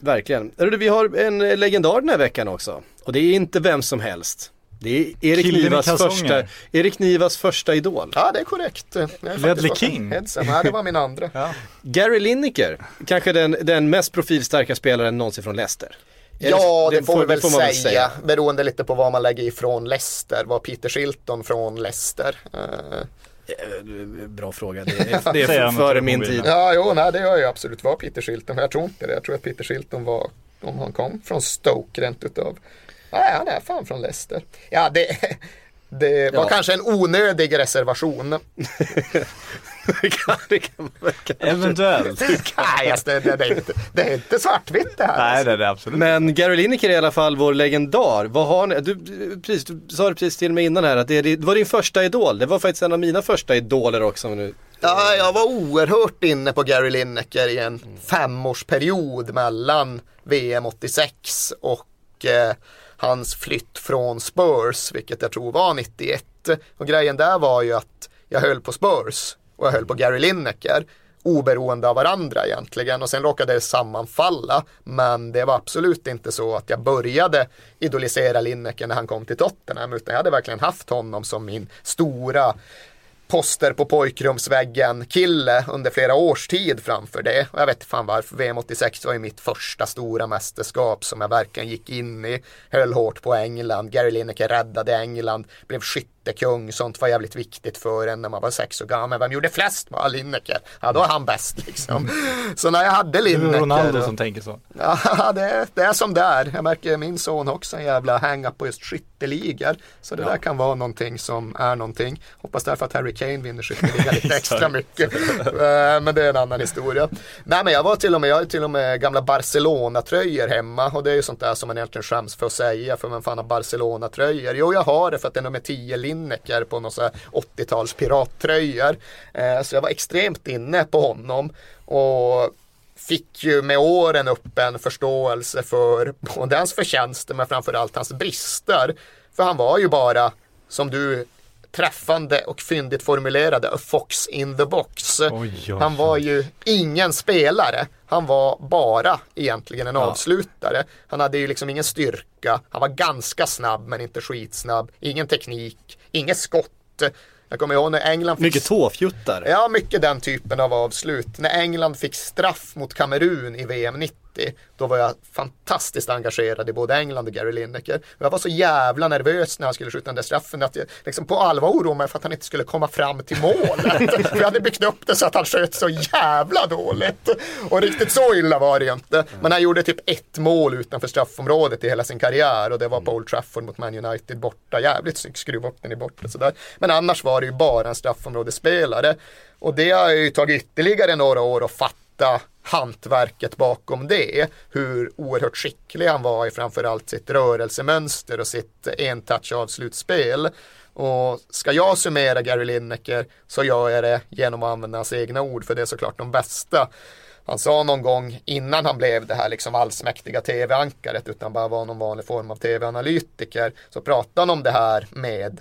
Verkligen. Du, vi har en eh, legendar den här veckan också. Och det är inte vem som helst. Det är Erik Nivas första, Erik Nivas första idol. Ja, det är korrekt. Ledley King. headset. Nej, det var min andra. Ja. Gary Lineker, kanske den, den mest profilstarka spelaren någonsin från Leicester. Ja, det, får vi det väl får man säga, Beroende lite på vad man lägger ifrån Leicester. Var Peter Shilton från Leicester? Eh, Bra fråga, det är, det är före min tid. Ja, jo, nej, det gör ju absolut var Peter Shilton. Men jag tror inte det. Jag tror att Peter Shilton var, om han kom från Stoke rent utav. Nej, han är fan från Leicester. Ja, det, det var Ja. kanske en onödig reservation. det kan, det kan man väl kanske. Eventuellt. Nej, alltså, det, det, det, är inte, det är inte svartvitt det här. Nej alltså. det är det absolut. Men Gary Lineker är i alla fall vår legendar. Vad har ni, du, du- precis, du sa det precis till mig innan här att det, det var din första idol. Det var faktiskt en av mina första idoler också. Nu. Ja, jag var oerhört inne på Gary Lineker i en femårsperiod mellan VM 86 och eh, hans flytt från Spurs, vilket jag tror var 91. Och grejen där var ju att jag höll på Spurs och jag höll på Gary Lineker oberoende av varandra egentligen och sen råkade det sammanfalla men det var absolut inte så att jag började idolisera Lineker när han kom till Tottenham utan jag hade verkligen haft honom som min stora poster på pojkrumsväggen kille under flera års tid framför det. Och jag vet fan varför. VM 86 var ju mitt första stora mästerskap som jag verkligen gick in i. Höll hårt på England. Gary Lineker räddade England. Blev skyttekung. Sånt var jävligt viktigt för en när man var sex år gammal. Vem gjorde flest mål? Lineker. Ja, då är han bäst liksom. Så när jag hade Det är Lineker. Ronaldo som tänker så. Ja, det, är- det är som det är. Jag märker min son också en jävla hang-up på just skytteligor. Så det där kan vara någonting som är någonting. Hoppas därför att Harry Kane vinner skytteligan lite extra mycket. Eh, men det är en annan historia. Nej men jag var till och med, jag har till och med gamla Barcelona-tröjor hemma. Och det är ju sånt där som man egentligen skäms för att säga. För man fan har Barcelona-tröjor. Jo jag har det för att det är nummer 10 Lineker på någon här 80-tals pirattröjor. Eh, så jag var extremt inne på honom. Och fick ju med åren upp en förståelse för både hans förtjänster men framförallt hans brister. För han var ju bara, som du träffande och fyndigt formulerade, a fox in the box. Oj, oj, Han var ju ingen spelare. Han var bara egentligen en avslutare. Han hade ju liksom ingen styrka. Han var ganska snabb men inte skitsnabb. Ingen teknik, inget skott. Jag kommer ihåg när England fick Mycket tåfjuttar. Ja, mycket den typen av avslut. När England fick straff mot Kamerun i VM 90, då var jag fantastiskt engagerad i både England och Gary Lineker. Jag var så jävla nervös när han skulle skjuta den där straffen att jag liksom på allvar oroade mig för att han inte skulle komma fram till målet. för jag hade byggt upp det så att han sköt så jävla dåligt. Och riktigt så illa var det ju inte. Men han gjorde typ ett mål utanför straffområdet i hela sin karriär och det var på Old Trafford mot Man United borta. Jävligt snyggt, skruva upp den i bortre sådär. Men annars var det ju bara en straffområdesspelare. Och det har ju tagit ytterligare några år att fatta hantverket bakom det. Hur oerhört skicklig han var i framförallt sitt rörelsemönster och sitt en-touch-avslutspel. Och ska jag summera Gary Lineker så gör jag det genom att använda hans egna ord för det är såklart de bästa. Han sa någon gång innan han blev det här liksom allsmäktiga tv-ankaret utan bara var någon vanlig form av tv-analytiker så pratade han om det här med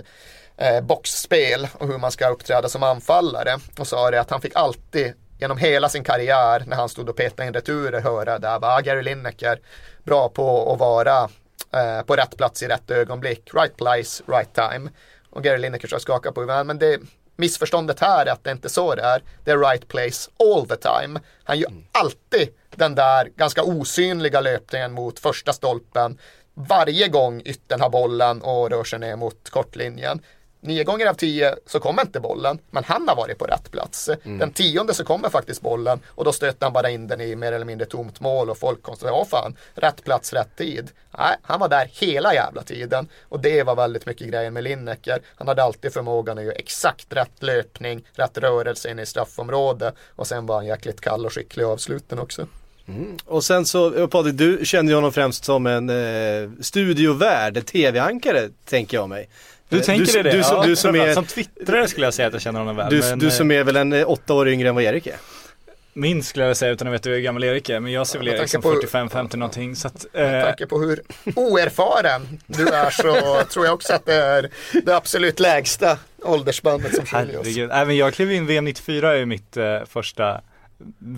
eh, boxspel och hur man ska uppträda som anfallare och sa det att han fick alltid genom hela sin karriär när han stod och petade in returer höra där var Gary Lineker bra på att vara eh, på rätt plats i rätt ögonblick, right place, right time. Och Gary Lineker så skakar på huvudet, men det missförståndet här är att det inte är så det är. Det är right place all the time. Han gör alltid den där ganska osynliga löpningen mot första stolpen varje gång ytten har bollen och rör sig ner mot kortlinjen. Nio gånger av tio så kommer inte bollen, men han har varit på rätt plats. Den tionde så kommer faktiskt bollen och då stöter han bara in den i mer eller mindre tomt mål och folk konstaterar, ja fan, rätt plats, rätt tid. Nej, han var där hela jävla tiden och det var väldigt mycket grejen med Lineker. Han hade alltid förmågan att göra exakt rätt löpning, rätt rörelse in i straffområde och sen var han jäkligt kall och skicklig i avsluten också. Och sen så, Patrik, du kände ju honom främst som en eh, studiovärd, tv-ankare tänker jag mig. Du Eh, tänker du, det? Du, som- ja, du, som är, Som twittrare skulle jag säga att jag känner honom väl. du, men, du som eh, är väl en eh, åtta år yngre än vad Erik är? Minst skulle jag säga utan att veta hur gammal Erik är. Men jag ser väl med Erik som tanke på- 45-50 någonting. Så att, Med eh, tanke på hur oerfaren du är så tror jag också att det är det absolut lägsta åldersbandet som skiljer oss. herregud. Även jag klev in VM 94 är ju mitt eh, första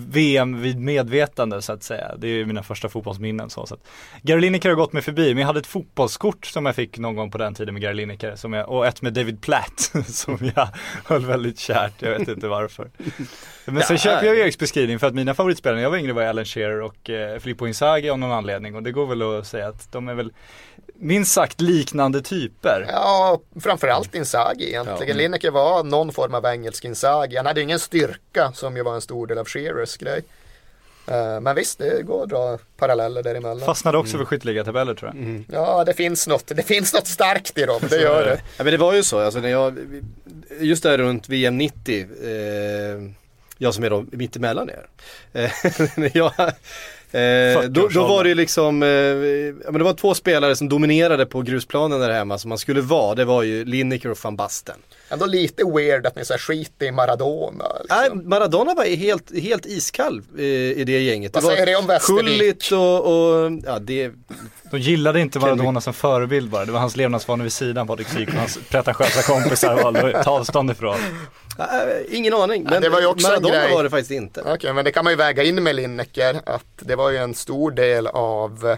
VM vid medvetande så att säga. Det är ju mina första fotbollsminnen så. så att Gary Lineker har gått mig förbi, men jag hade ett fotbollskort som jag fick någon gång på den tiden med Gary Lineker som jag, och ett med David Platt som jag höll väldigt kärt, jag vet inte varför. Men sen köper jag Eriks beskrivning för att mina favoritspelare när jag var yngre var Alan Shearer och eh, Filippo Inzaghi av någon anledning och det går väl att säga att de är väl minst sagt liknande typer. Ja, framförallt Inzaghi egentligen. Lineker var någon form av engelsk Inzaghi. Han hade ingen styrka som ju var en stor del av Shearers grej. Eh, Men visst, det går att dra paralleller däremellan. Fastnade också för skytteliga-tabeller tror jag. Ja, det finns något. Det finns något starkt i dem, det gör det. Ja men det var ju så, alltså när jag, just där runt VM 90, eh, jag som är då mittemellan er. Eh, när jag, eh, då, då var det liksom, eh, men det var två spelare som dominerade på grusplanen där hemma som man skulle vara. Det var ju Lineker och van Basten. Ändå lite weird att ni så här skiter i Maradona. Nej, Liksom. Maradona var helt, helt iskall eh, i det gänget. Vad det säger det om Västervik? Och, och, ja det, De gillade inte Maradona som förebild bara, det var hans levnadsvanor vid sidan Patrik Syk och hans pretentiösa kompisar valde att ta avstånd ifrån. Ingen aning. Men det var ju också en Maradona grej. var det faktiskt inte. Okej, men det kan man ju väga in med Lineker att det var ju en stor del av eh,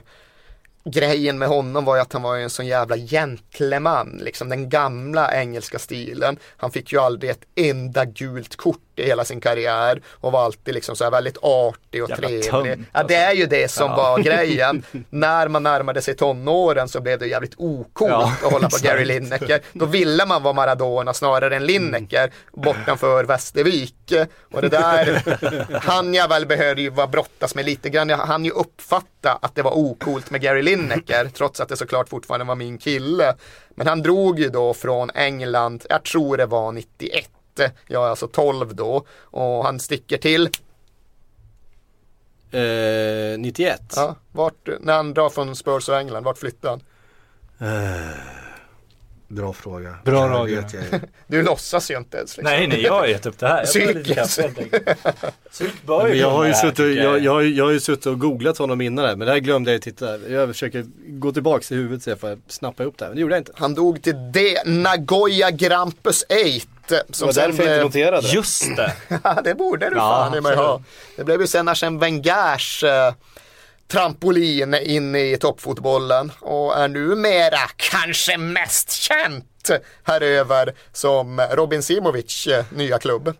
grejen med honom var ju att han var en sån jävla gentleman, liksom den gamla engelska stilen. Han fick ju aldrig ett enda gult kort i hela sin karriär och var alltid liksom så här väldigt artig och Jävla trevlig. tönt, ja, det är ju det som Ja. var grejen. När man närmade sig tonåren så blev det jävligt ocoolt Ja, att hålla på. Gary Lineker. Då ville man vara Maradona snarare än Lineker bortanför Västervik. Och det där han jag väl vara brottas med lite grann. Jag hann ju uppfatta att det var ocoolt med Gary Lineker trots att det såklart fortfarande var min kille. Men han drog ju då från England, jag tror det var 91. Jag är alltså 12 då och han sticker till, Eh, 91. ja, vart, när han drar från Spurs och England, vart flyttar han? Bra fråga. Bra ju. Du låtsas ju inte ens. Liksom. Nej, nej, jag har gett upp det här. Jag har ju suttit, och- tycker jag, jag, har ju- jag har ju suttit och googlat honom innan det här, men det här glömde jag ju titta. Jag försöker gå tillbaks i huvudet så jag får snappa ihop det här, men det gjorde jag inte. Han dog till det Nagoya Grampus 8. Det Som var därför jag inte noterade det. Just det. Ja, det borde du Ja, fan i mig ha. Det blev ju sen Arsène Wengers eh, trampolin in i toppfotbollen och är numera kanske mest känt här över som Robin Simovic eh, nya klubb.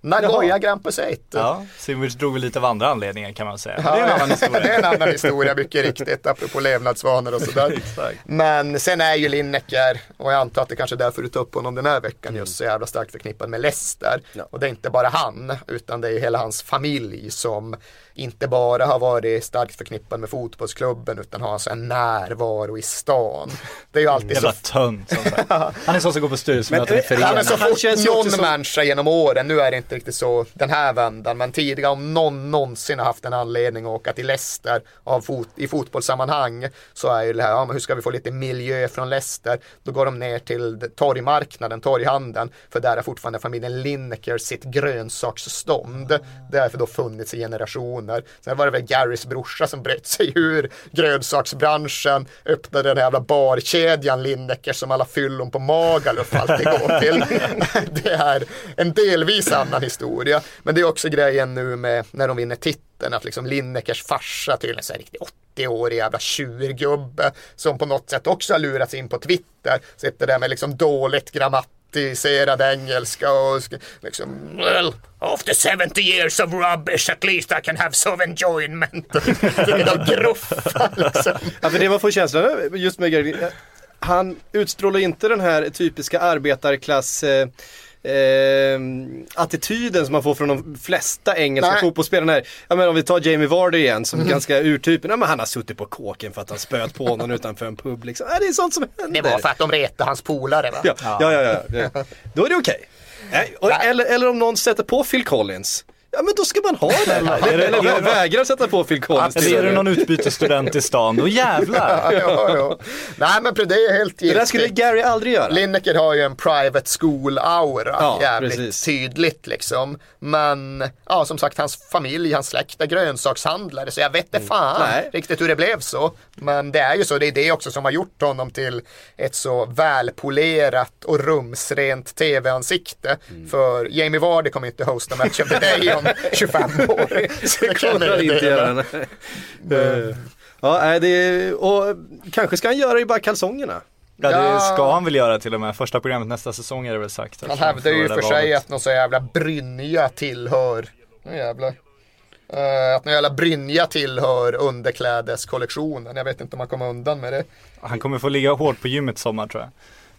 Nagoya. Grampus 8. Ja, Simovic drog väl lite av andra anledningar kan man säga. Men det är en annan det historia. är en annan historia, mycket riktigt, apropå levnadsvanor och sådär. Men sen är ju Lineker, och jag antar att det kanske är därför du tar upp honom den här veckan, just så jävla starkt förknippad med Leicester. Ja. Och det är inte bara han, utan det är ju hela hans familj som inte bara har varit starkt förknippad med fotbollsklubben, utan har alltså en närvaro i stan. Det är ju alltid så Jävla tönt. som sagt. Han är sån som går på styrelsemöten i föreningen. Ja, men så Han fort någon som- människa genom åren, nu är det inte riktigt så den här vändan, men tidigare om någon någonsin har haft en anledning att åka till Leicester av fot, i fotbollssammanhang så är ju det här, ja, men hur ska vi få lite miljö från Leicester? Då går de ner till torgmarknaden, torghandeln, för där har fortfarande familjen Lineker sitt grönsaksstånd. Det har för då funnits i generationer. Sen var det väl Garys brorsa som bröt sig ur grönsaksbranschen, öppnade den här jävla barkedjan Lineker som alla fyllon på Magaluf alltid går till. det är en delvis annan historia. Men det är också grejen nu med när de vinner titeln, att liksom Linekers farsa tydligen så här riktigt 80-årig jävla tjurgubbe som på något sätt också har lurats in på Twitter, sitter där med liksom dåligt grammatiserad engelska och liksom well, after 70 years of rubbish at least I can have some enjoyment. De gruffar liksom. Ja, för det man får känslan av just med Gary, eh, han utstrålar inte den här typiska arbetarklass eh, eh, attityden som man får från de flesta engelska Nej. fotbollsspelarna. här. Ja, men om vi tar Jamie Vardy igen som ganska urtypen. Ja, men han har suttit på kåken för att han spöt på någon utanför en pub. Liksom. Ja, det är sånt som händer. Det var för att de retade hans polare va? Ja, ja, ja. ja, ja. Då är det okej. Nej, och- Eller, eller om någon sätter på Phil Collins. Ja men då ska man ha det. Eller, eller vä- vägrar sätta på Phil Collins. Eller är det någon utbytesstudent i stan, då jävlar. ja, ja. Nej men det är helt Det där giltigt. skulle Gary aldrig göra. Lineker har ju en private school-aura, Ja, jävligt precis. tydligt liksom. Men ja, som sagt, hans familj, hans släkt är grönsakshandlare, så jag vet inte fan Mm. Nej. riktigt hur det blev så. Men det är ju så, det är det också som har gjort honom till ett så välpolerat och rumsrent tv-ansikte. Mm. För Jamie Vardy kommer inte hosta Match of the Day om 25 år. Så det kan han inte göra. Eh, Ja, det, och kanske ska han göra det i bara kalsongerna. Ja det ska han väl göra till och med. Första programmet nästa säsong är det väl sagt. Han hävdar ju för sig att någon så jävla brynja tillhör, nu jävlar. Eh, att någon jävla brynja tillhör underklädeskollektionen. Jag vet inte om han kommer undan med det. Han kommer få ligga hårt på gymmet sommar tror jag.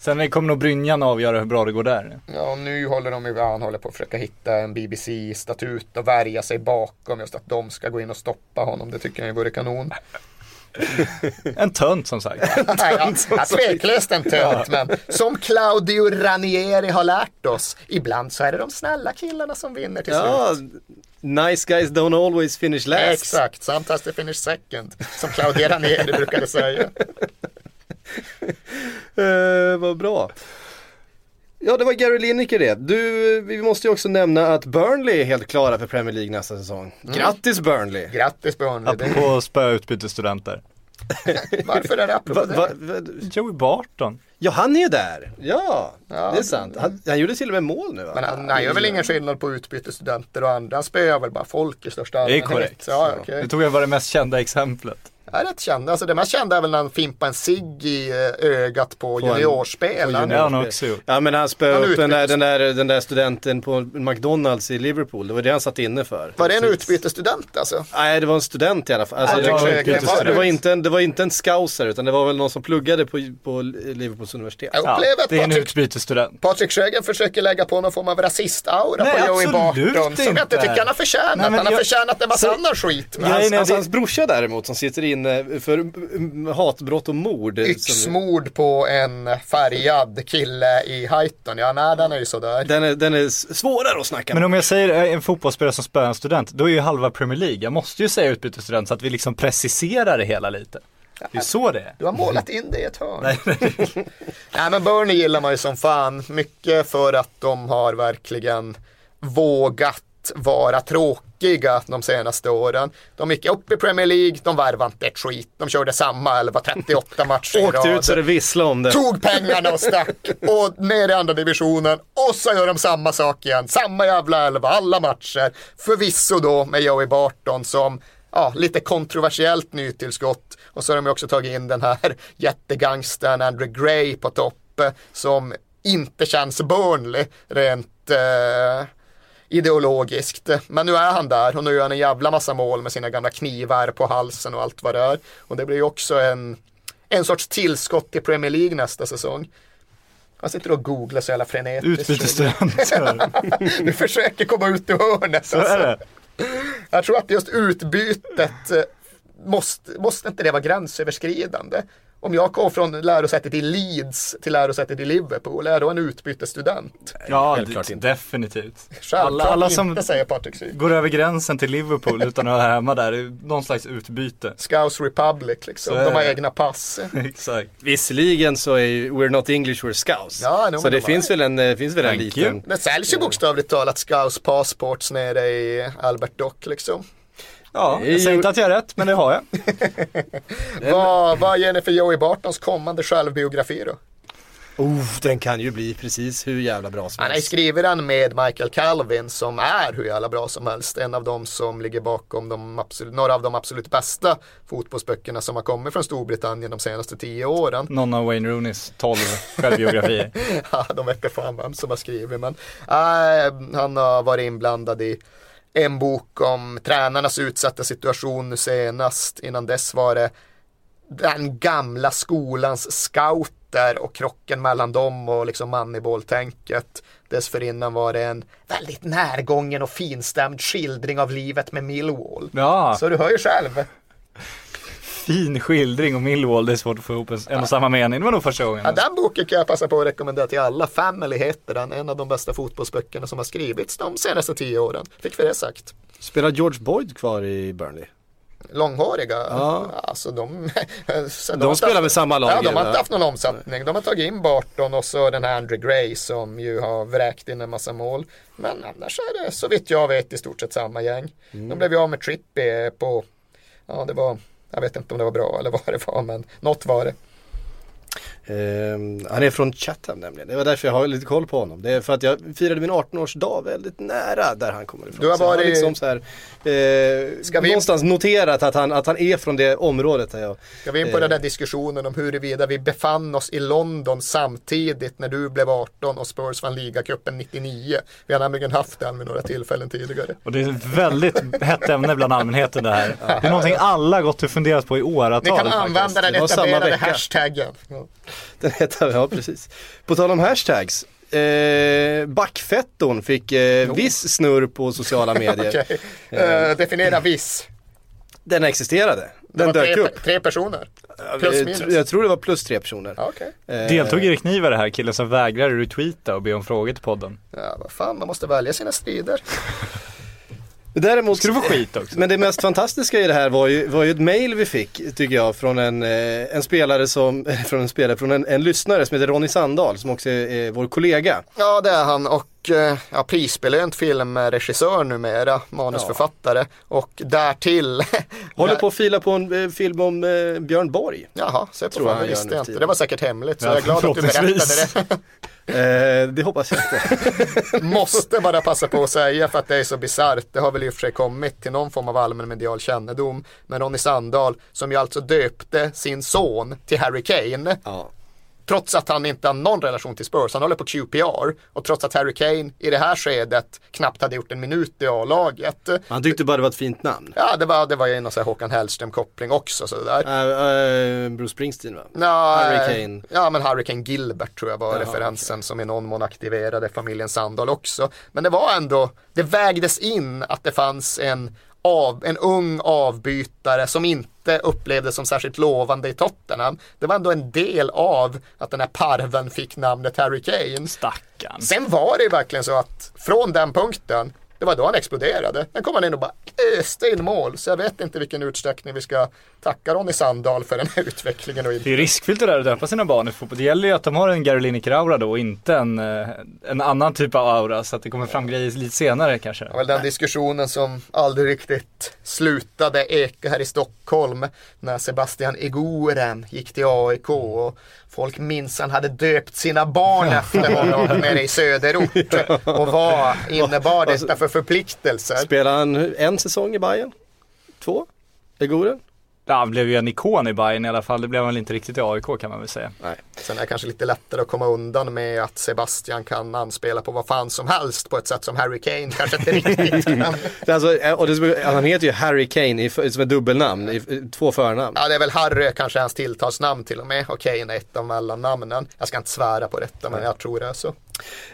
Sen kommer nog brynjan avgöra hur bra det går där. Ja, nu håller de han håller på att försöka hitta en BBC-statut och värja sig bakom just att de ska gå in och stoppa honom. Det tycker jag ju vore kanon. En tönt som sagt. Tveklöst en tönt, men som Claudio Ranieri har lärt oss, ibland så är det de snälla killarna som vinner till Ja, slut. nice guys don't always finish last. Exakt, sometimes they finish second, som Claudio Ranieri brukade säga. Eh, vad bra. Ja, det var Gary Lineker det. Du, vi måste ju också nämna att Burnley är helt klara för Premier League nästa säsong. Grattis Burnley! Grattis Burnley. Apropå att spöa utbytesstudenter. Varför är det apropå Va, det? va, va, Joey Barton. ja, han är ju där. Ja, Ja, det är sant. Han, han gjorde till och med mål nu va? Men han, han gör väl ingen skillnad på utbytesstudenter och andra. Han spöar väl bara folk i största Det är allmänhet. korrekt. Ja, okej. Det tog jag var det mest kända exemplet. Är rätt känd. Alltså det mest kända är väl när han fimpar en cigg i eh, ögat på, han också gjort. Ja men han spöade upp den där, den, där, den där studenten på McDonalds i Liverpool. Det var det han satt inne för. Var det en utbytesstudent alltså? Nej det var en student i alla fall. Alltså, Ja, det, det var, det, var inte en, det var inte en scouser utan det var väl någon som pluggade på, på Liverpools universitet. Jag Ja, upplever att det är en utbytesstudent. Patrik Sjögren försöker lägga på någon form av rasistaura på Joey Barton. Som jag inte tycker han har förtjänat. Nej, men han har jag- förtjänat en massa annan skit. Nej, hans brorsa däremot som sitter inne för mm, hatbrott och mord. som- Yxmord på en färgad kille i Highton. Ja, nej, den är ju sådär. Den är, den är svårare att snacka Men om. jag säger eh, en fotbollsspelare som spöar en student, då är ju halva Premier League. Jag måste ju säga utbytesstudent så att vi liksom preciserar det hela lite. Det är så det är. Du har målat in det i ett hörn. Nej men Burnley gillar man ju som fan. Mycket för att de har verkligen vågat vara tråkiga de senaste åren. De gick upp i Premier League, de värvade inte ett skit. De körde samma 11, 38 matcher i Åkte ut så det rad. visslade om det. Tog pengarna och stack och ner i andra divisionen och så gör de samma sak igen. Samma jävla elva, alla matcher. Förvisso då med Joey Barton som ja, lite kontroversiellt nytillskott. Och så har de också tagit in den här jättegangstern Andrew Gray på topp eh, som inte känns Burnley rent eh, ideologiskt. Men nu är han där och nu gör han en jävla massa mål med sina gamla knivar på halsen och allt vad det är. Och det blir ju också en, en sorts tillskott till Premier League nästa säsong. Han sitter och googlar så jävla frenetiskt. Utbytesstudenter. Du försöker komma ut ur hörnet. Så är det. Jag tror att just utbytet eh, måste, måste inte det vara gränsöverskridande? Om jag går från lärosätet i Leeds till lärosätet i Liverpool, är jag då en utbytesstudent? Ja, Självklart inte. definitivt. Självklart Alla, alla inte, som säger Patrik går över gränsen till Liverpool utan att vara hemma där, det är någon slags utbyte. Scouse Republic liksom, Så de har egna pass. Exakt. Visserligen så är ju We're Not English We're Scouts. Ja, no, så det de finns väl en, eh, finns väl en liten. Det säljs ju bokstavligt talat Scouse passports nere i Albert Dock liksom. Ja, jag säger inte att jag har rätt, men det har jag. Vad, vad ger ni för Joey Bartons kommande självbiografi då? Oh, den kan ju bli precis hur jävla bra som Han helst. skrivit den med Michael Calvin som är hur jävla bra som helst. En av dem som ligger bakom de absolut, några av de absolut bästa fotbollsböckerna som har kommit från Storbritannien de senaste tio åren. Någon av Wayne Rooneys 12 självbiografier. Ja, de inte fan vem som har skrivit men äh, han har varit inblandad i en bok om tränarnas utsatta situation nu senast. Innan dess var det den gamla skolans scouter och krocken mellan dem och liksom Moneyball-tänket. Dessförinnan var det en väldigt närgången och finstämd skildring av livet med Millwall. Ja, Så du hör ju själv. Fin skildring om Millwall, det är svårt att få ihop en, en och samma mening. Det var nog första gången. Ja, den boken kan jag passa på att rekommendera till alla. Family heter den, en av de bästa fotbollsböckerna som har skrivits de senaste tio åren. Fick vi det sagt. Spelar George Boyd kvar i Burnley? Långhåriga, Ja. alltså de... De har spelar väl samma lag, Ja, de har inte haft någon omsättning. De har tagit in Barton och så den här Andrew Gray som ju har vräkt in en massa mål. Men annars är det så vitt jag vet i stort sett samma gäng. Mm. De blev ju av med Trippi på, ja det var, jag vet inte om det var bra eller vad det var, men något var det. Ehm, han är från Chatham nämligen, det var därför jag har lite koll på honom. Det är för att jag firade min 18-årsdag väldigt nära där han kommer ifrån. Du har Så jag varit- liksom så här, eh, Ska vi- någonstans noterat att han, att han är från det området där jag Ska vi in på den där diskussionen om huruvida vi befann oss i London samtidigt när du blev 18 och Spurs vann ligacupen 99. Vi har nämligen haft den vid några tillfällen tidigare. Och det är ett väldigt hett ämne bland allmänheten det här. Det är någonting alla gått och funderat på i åratal Ni kan faktiskt. använda den etablerade hashtaggen. Ja. Den heter, ja precis. På tal om hashtags. Eh, Backfetton fick eh, viss snurr på sociala medier. Okej. Eh, definiera viss. Den existerade. Det Den var dök tre, upp. tre personer. Plus Jag, minus. jag tror det var plus tre personer. Okej. Eh, Deltog Erik Niva det här killen som vägrade retweeta och be om frågor till podden? Ja, vad fan, man måste välja sina strider. Däremot, Ska du få skit också? Men det mest fantastiska i det här var ju, var ju ett mail vi fick, tycker jag, från en, eh, en spelare som, från en spelare, från en, en lyssnare som heter Ronny Sandahl, som också är, är vår kollega. Ja, det är han och ja, prisbelönt filmregissör numera, manusförfattare och därtill Håller på att fila på en eh, film om eh, Björn Borg. Jaha, se på fan, det visste jag inte. Det var säkert hemligt så Ja, jag är glad att du berättade det. Eh, det hoppas jag inte. Måste bara passa på att säga för att det är så bisarrt. Det har väl i och för sig kommit till någon form av allmän medial kännedom. Men Ronny Sandahl som ju alltså döpte sin son till Harry Kane. Ja. Trots att han inte har någon relation till Spurs. Han håller på QPR. Och trots att Harry Kane i det här skedet knappt hade gjort en minut i A-laget. Han tyckte bara det var ett fint namn. Ja, det var, det var ju någon sån här Håkan Hellström-koppling också. Sådär. Uh, uh, Bruce Springsteen va? Ja, Harry eh, Kane. Ja, men Harry Kane Gilbert tror jag var Jaha, referensen som i någon mån aktiverade familjen Sandahl också. Men det var ändå, det vägdes in att det fanns en, av, en ung avbytare som inte upplevdes som särskilt lovande i Tottenham. Det var ändå en del av att den här parven fick namnet Harry Kane. Stackarn. Sen var det ju verkligen så att från den punkten, det var då han exploderade. Sen kom han in och bara öste in mål. Så jag vet inte vilken utsträckning vi ska tacka Ronny Sandahl för den här utvecklingen. Och Det är riskfyllt det där att döpa sina barn i fotboll. Det gäller ju att de har en Gary Lineker-aura då och inte en, eh, en annan typ av aura så att det kommer fram grejer lite senare kanske. Var väl den diskussionen som aldrig riktigt slutade eka här i Stockholm när Sebastian Egoren gick till AIK och folk minns han hade döpt sina barn efter honom nere i söderort. Och vad innebar detta för förpliktelser? Spelade han en säsong i Bayern? Två? Egoren? Ja, han blev ju en ikon i Bayern i alla fall. Det blev han väl inte riktigt i AIK kan man väl säga. Nej. Sen är det kanske lite lättare att komma undan med att Sebastian kan anspela på vad fan som helst på ett sätt som Harry Kane kanske inte riktigt kan. Alltså, och det, han heter ju Harry Kane i, som ett dubbelnamn, i, i, två förnamn. Ja, det är väl Harry kanske hans tilltalsnamn till och med. Och Kane är ett av mellannamnen. Jag ska inte svära på detta, men jag tror det är så.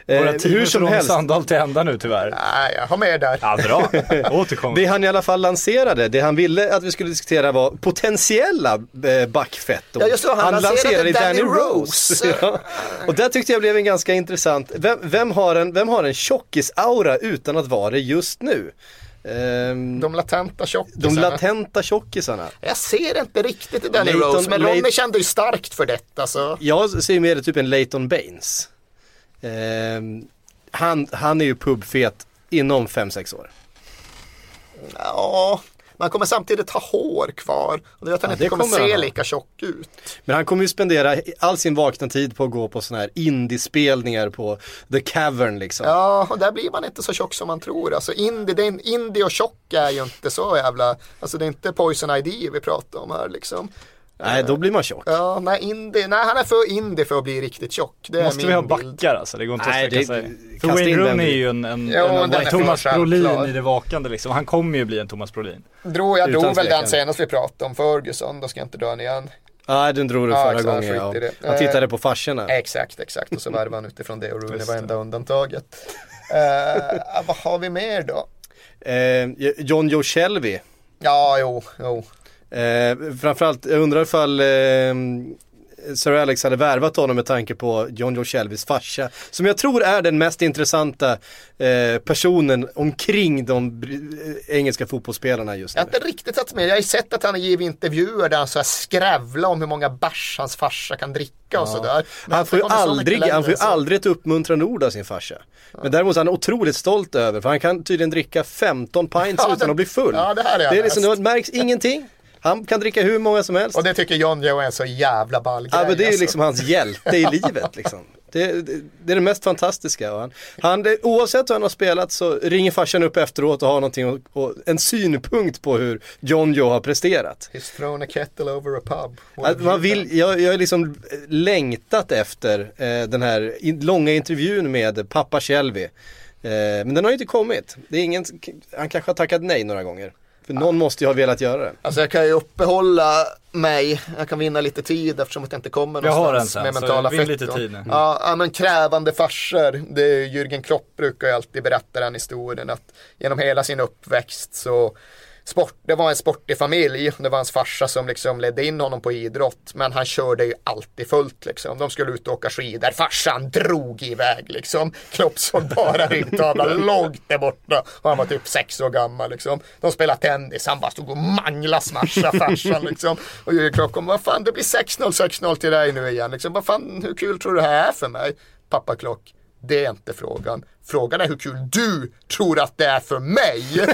Eh, Våra hur som helst, Sandal till ända nu tyvärr. Nej, jag har med där. Ja, bra. Återkom. det han i alla fall lanserade, det han ville att vi skulle diskutera var potentiella eh, backfetton. Ja, just det, han lanserade Danny Rose. ja. Och där tyckte jag blev en ganska intressant, vem, vem har en, vem har en tjockis-aura utan att vara det just nu? Ehm, De latenta de tjockisarna. latenta tjockisarna. jag ser inte riktigt i Danny Leighton- Rose, men Ronny Leighton- kände ju starkt för detta. Så. Jag ser mer typ en Leighton Baines. Ehm, han, han är ju pubfet inom 5-6 år. Ja, man kommer samtidigt ha hår kvar. Och det gör att han Ja, inte kommer, kommer se lika tjock ut. Men han kommer ju spendera all sin vakna tid på att gå på sådana här indiespelningar på The Cavern liksom. Ja, och där blir man inte så tjock som man tror. Alltså indie, det är indie och tjock är ju inte så jävla, alltså det är inte Poison ID vi pratar om här liksom. Nej, då blir man tjock. Ja, nej, indie, nej han är för indie för att bli riktigt tjock. Det är Måste min vi ha bild. backar alltså? Det går inte Nej, att sträcka sig. För Wayne Rooney är ju en, en, Jo, en, är Thomas Brolin i det vakande liksom. Han kommer ju bli en Thomas Brolin. Drog, jag Utan drog väl den senast vi pratade om Ferguson, då ska jag inte dra den igen. Nej, den drog du Ja, förra exakt, gången. Ja. Han Eh, tittade på farsorna. Exakt, exakt. Och så värvade han utifrån det och Rooney var enda undantaget. Uh, vad har vi mer då? Eh, John Joe Shelby. Ja, jo, jo. Eh, framförallt, jag undrar ifall eh, Sir Alex hade värvat honom med tanke på John Joe Shelbys farsa. Som jag tror är den mest intressanta eh, personen omkring de eh, engelska fotbollsspelarna just Jag nu. har inte riktigt satt med. Jag har ju sett att han har givit intervjuer där han så här skrävlar om hur många bärs hans farsa kan dricka och sådär. Men Han får ju aldrig, han får aldrig ett uppmuntrande ord av sin farsa. Men däremot är han otroligt stolt över, för han kan tydligen dricka 15 pints Ja, utan det- att bli full. ja, det här är jag det, är liksom, det märks ingenting. Han kan dricka hur många som helst. Och det tycker John Joe är så jävla ball grej. Ja men det är ju alltså. liksom hans hjälte i livet liksom. Det, det, det är det mest fantastiska. Han, han, det, oavsett hur han har spelat så ringer farsan upp efteråt och har någonting och, och en synpunkt på hur John Joe har presterat. He's thrown a kettle over a pub. Have man vill, jag, jag har liksom längtat efter eh, den här in, långa intervjun med pappa Shelby. Eh, men den har ju inte kommit. Det är ingen, han kanske har tackat nej några gånger. För någon måste ju ha velat göra det. Alltså jag kan ju uppehålla mig, jag kan vinna lite tid eftersom att jag inte kommer Jag har någonstans en sen, med så mentala vinn lite tid nu. Ja, ja, men krävande farsor, det är Jürgen Klopp brukar ju alltid berätta den historien att genom hela sin uppväxt så Sport, det var en sportig familj, det var hans farsa som liksom ledde in honom på idrott men han körde ju alltid fullt liksom. De skulle ut och åka skidor, farsan drog iväg liksom. Klopp såg bara ryggtavlan långt där borta och han var typ sex år gammal liksom. De spelade tennis, han bara stod och manglade smasha farsan liksom. Och Jürgen Klopp kom, vad fan det blir 6-0, 6-0 till dig nu igen liksom. Vad fan, hur kul tror du det här är för mig? Pappa Klock, det är inte frågan. Frågan är hur kul du tror att det är för mig.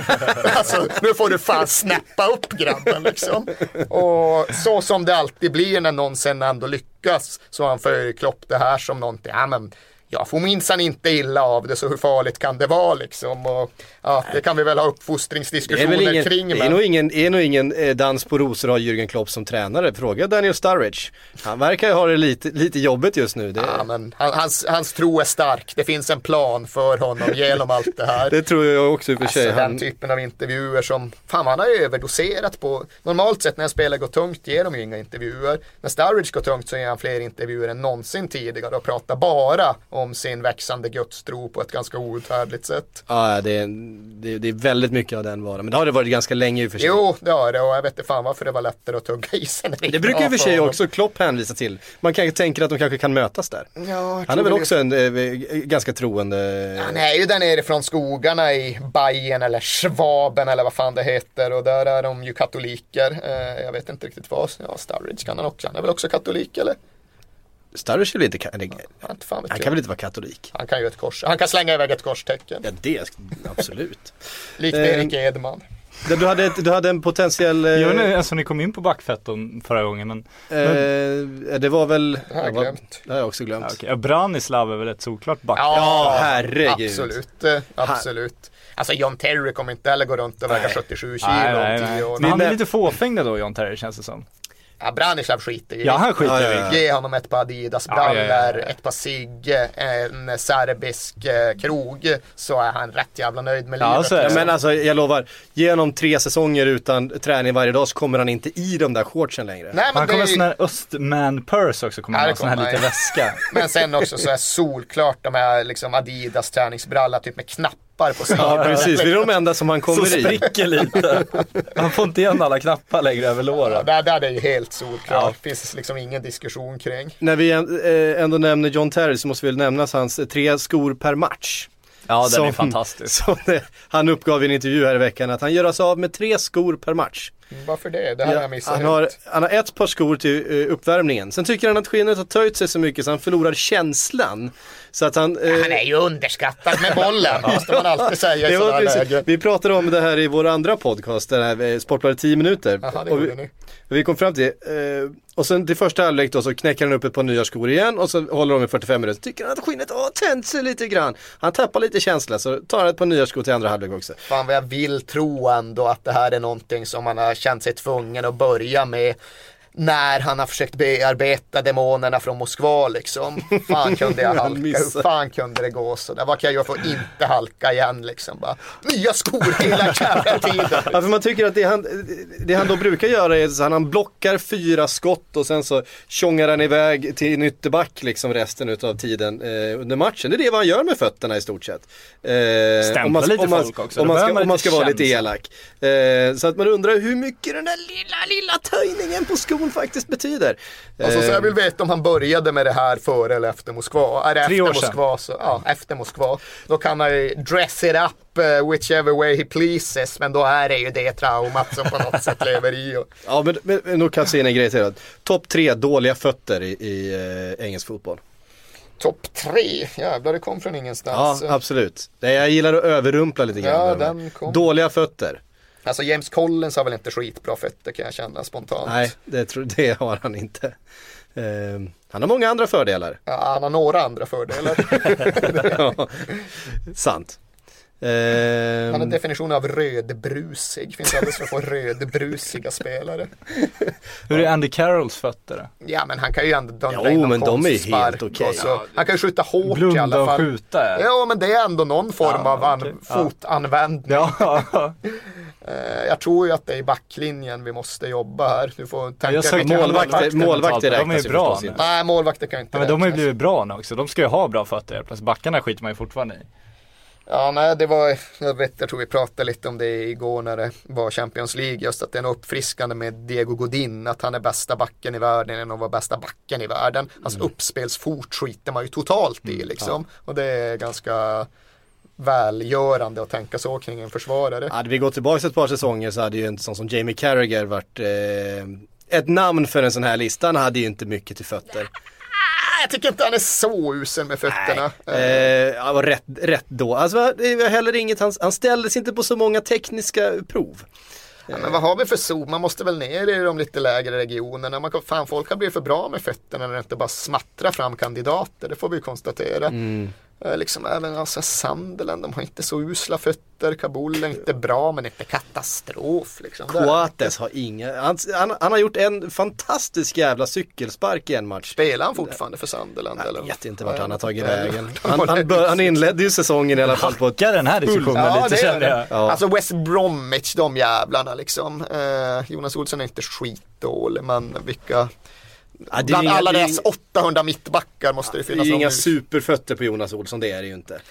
alltså, nu får du fan snäppa upp grabben liksom. Och så som det alltid blir när någon sen ändå lyckas så han för Klopp det här som någonting, ja men jag får minsann inte illa av det så hur farligt kan det vara liksom. Och, ja, det kan vi väl ha Det är, uppfostringsdiskussioner väl ingen, kring. det är Men... nog ingen, är nog ingen dans på rosor ha Jürgen Klopp som tränare. Fråga Daniel Sturridge. Han verkar ju ha det lite, lite jobbigt just nu. Det, Ja, men han, hans, hans tro är stark. Det finns en plan för honom genom allt det här. det tror jag också i och för Alltså sig. den Han, typen av intervjuer som, fan han har ju överdoserat på, normalt sett när en spelare går tungt ger de ju inga intervjuer. När Sturridge går tungt så ger han fler intervjuer än någonsin tidigare och pratar bara om sin växande gudstro på ett ganska outhärdligt sätt. ja, det, är, det, det är väldigt mycket av den varan. Men det har det varit ganska länge i och för sig. Jo, det har det och jag vet inte fan varför det var lättare att tugga i sig. Det brukar i och för sig också Klopp hänvisa till. Man kanske tänker att de kanske kan mötas där. Ja, Han är väl också en eh, ganska troende. Han är ju där nere från skogarna i Bayern eller Schwaben eller vad fan det heter och där är de ju katoliker. Eh, jag vet inte riktigt vad, ja Sturridge kan han också, han är väl också katolik eller? Sturridge är väl inte, ka- eller, Ja, inte fan vet han jag. kan väl inte vara katolik? Han kan ju ett kors, han kan slänga iväg ett korstecken. Ja det, absolut. Likt Eh, Erik Edman. Du hade, ett, du hade en potentiell... eh, Jag vet inte, alltså ni kom in på backfetton förra gången men, eh, det var väl... Det har jag glömt. Det har jag också glömt. ja. Ja, Branislav är väl ett solklart back? Ja, herregud. Absolut, eh, absolut. Alltså John Terry kommer inte heller gå runt och väga 77 kilo Nej, nej, om nej. 10 år. Men han är lite fåfäng då John Terry känns det som. Ja, Branislav skiter ju. Ja han skiter Ja, ja, ja. Ge honom ett par Adidas Ja, brallor, ja, ja, ja. ett par cigg, en serbisk eh, krog så är han rätt jävla nöjd med Ja, livet. så är det. Ja, men alltså jag lovar, genom tre säsonger utan träning varje dag så kommer han inte i de där shortsen längre. Nej, men, Han kommer det en är sån här östman purse också, kommer han det ha, sån här liten väska. men sen också så är solklart de här liksom Adidas träningsbralla typ med knappar på Ja sidorna. precis, det är de enda som han Som kommer i. spricker lite. Han får inte igen alla knappar längre över Ja, låren. där, där är det ju helt solklart. Ja. Det finns liksom ingen diskussion kring. När vi eh, ändå nämner John Terry så måste vi väl nämnas hans tre skor per match. Ja den är Som- fantastisk. Som det, han uppgav i en intervju här i veckan att han gör sig av med tre skor per match. Varför det? Det här har jag missat han, har, han har ett par skor till eh, uppvärmningen. Sen tycker han att skinnet har töjt sig så mycket så han förlorar känslan. Så att han... eh, Han är ju underskattad med bollen, måste man alltid säga i sådana lägen. vi pratade om det här i vår andra podcast, den här Sportbladet 10 minuter. Det och vi, vi kom fram till, eh, och sen till första halvlek då så knäcker han upp ett par nya skor igen och så håller de i 45 minuter. Tycker han att skinnet har tänt sig lite grann. Han tappar lite känsla så tar han ett par nya skor till andra halvlek också. Fan vad jag vill tro ändå att det här är någonting som han har känt sig tvungen att börja med när han har försökt bearbeta demonerna från Moskva liksom. Fan kunde jag halka, hur fan kunde det gå så där? Vad kan jag göra för att inte halka igen liksom? Bara, nya skor hela jävla tiden. Ja, för man tycker att det han, det han då brukar göra är att han blockar fyra skott och sen så tjongar han iväg till en ytterback liksom resten utav tiden eh, under matchen. Det är det vad han gör med fötterna i stort sett. Eh, Stämpla lite folk också, Om man ska, man om man ska vara lite elak. Eh, så att man undrar hur mycket den där lilla, lilla töjningen på skon faktiskt betyder. Alltså, så Eh, jag vill veta om han började med det här före eller efter Moskva. Är det Tre efter år sedan. Moskva så, ja, efter Moskva. Då kan man ju dress it up uh, whichever way he pleases. Men då är det ju det traumat som på något sätt lever i. Och, Ja men, men, men då kan jag säga en grej till. Topp tre dåliga fötter i, i eh, engelsk fotboll. Topp tre, jävlar det kom från Ja ingenstans. absolut. Det- Jag gillar att överrumpla lite grann. Ja. Dåliga fötter. Alltså James Collins har väl inte skitbra fötter kan jag känna spontant. Nej, det, tror, det har han inte. Eh, han har många andra fördelar. Ja, han har några andra fördelar. ja, sant. Han har Eh, definition av rödbrusig. Finns alldeles för få rödbrusiga spelare. Hur är Andy Carrolls fötter? Ja men han kan ju ändå dundra Jo, in någon men de är konstspark helt okej. och så- Han kan ju skjuta hårt i alla och fall. skjuta? Ja. Ja men det är ändå någon form Ja, av. Ja. fotanvändning. Ja, Eh, Jag tror ju att det är i backlinjen vi måste jobba här. Du får tänka jag vilka målvakter- målvakter- målvakter de är räknas ju ju bra nu. Nej målvakter kan inte Ja, men de har ju räknas. blivit bra nu också. De ska ju ha bra fötter helt plötsligt. Backarna skiter man ju fortfarande i. Ja, nej, det var, jag vet, jag tror vi pratade lite om det igår när det var Champions League, just att det är något uppfriskande med Diego Godin, att han är bästa backen i världen än att vara bästa backen i världen. Hans Mm. uppspelsfot skiter man ju totalt i liksom. Och det är ganska välgörande att tänka så kring en försvarare. hade vi gått tillbaka ett par säsonger så hade ju en sån som Jamie Carragher varit eh, ett namn för en sån här lista. Han hade ju inte mycket till fötter. Ah, Jag tycker inte han är så usel med fötterna. Eh, han var rätt, rätt då. Alltså det var heller inget, han, han ställdes inte på så många tekniska prov. Ja, men vad har vi för zon? Man måste väl ner i de lite lägre regionerna. Man kan, fan, folk har blivit för bra med fötterna när det inte bara smattrar fram kandidater. Det får vi konstatera. Eh, Liksom även alltså, Sunderland, de har inte så usla fötter. Kabul är inte bra men inte katastrof. Liksom. Coates har inga, han, han, han har gjort en fantastisk jävla cykelspark i en match. Spelar han fortfarande för Sunderland? Jag eller? vet inte vart han har tagit vägen. Han, han, bör, han inledde ju säsongen i alla fall på ett den här diskussionen Ja, lite kände jag. Ja. Alltså West Bromwich, de jävlarna liksom. Eh, Jonas Olsson är inte skitdålig, men vilka... Ja, det är Bland inga- alla det är deras inga- 800 mittbackar måste det Det finnas är ju någon inga superfötter på Jonas Olsson, det är det ju inte.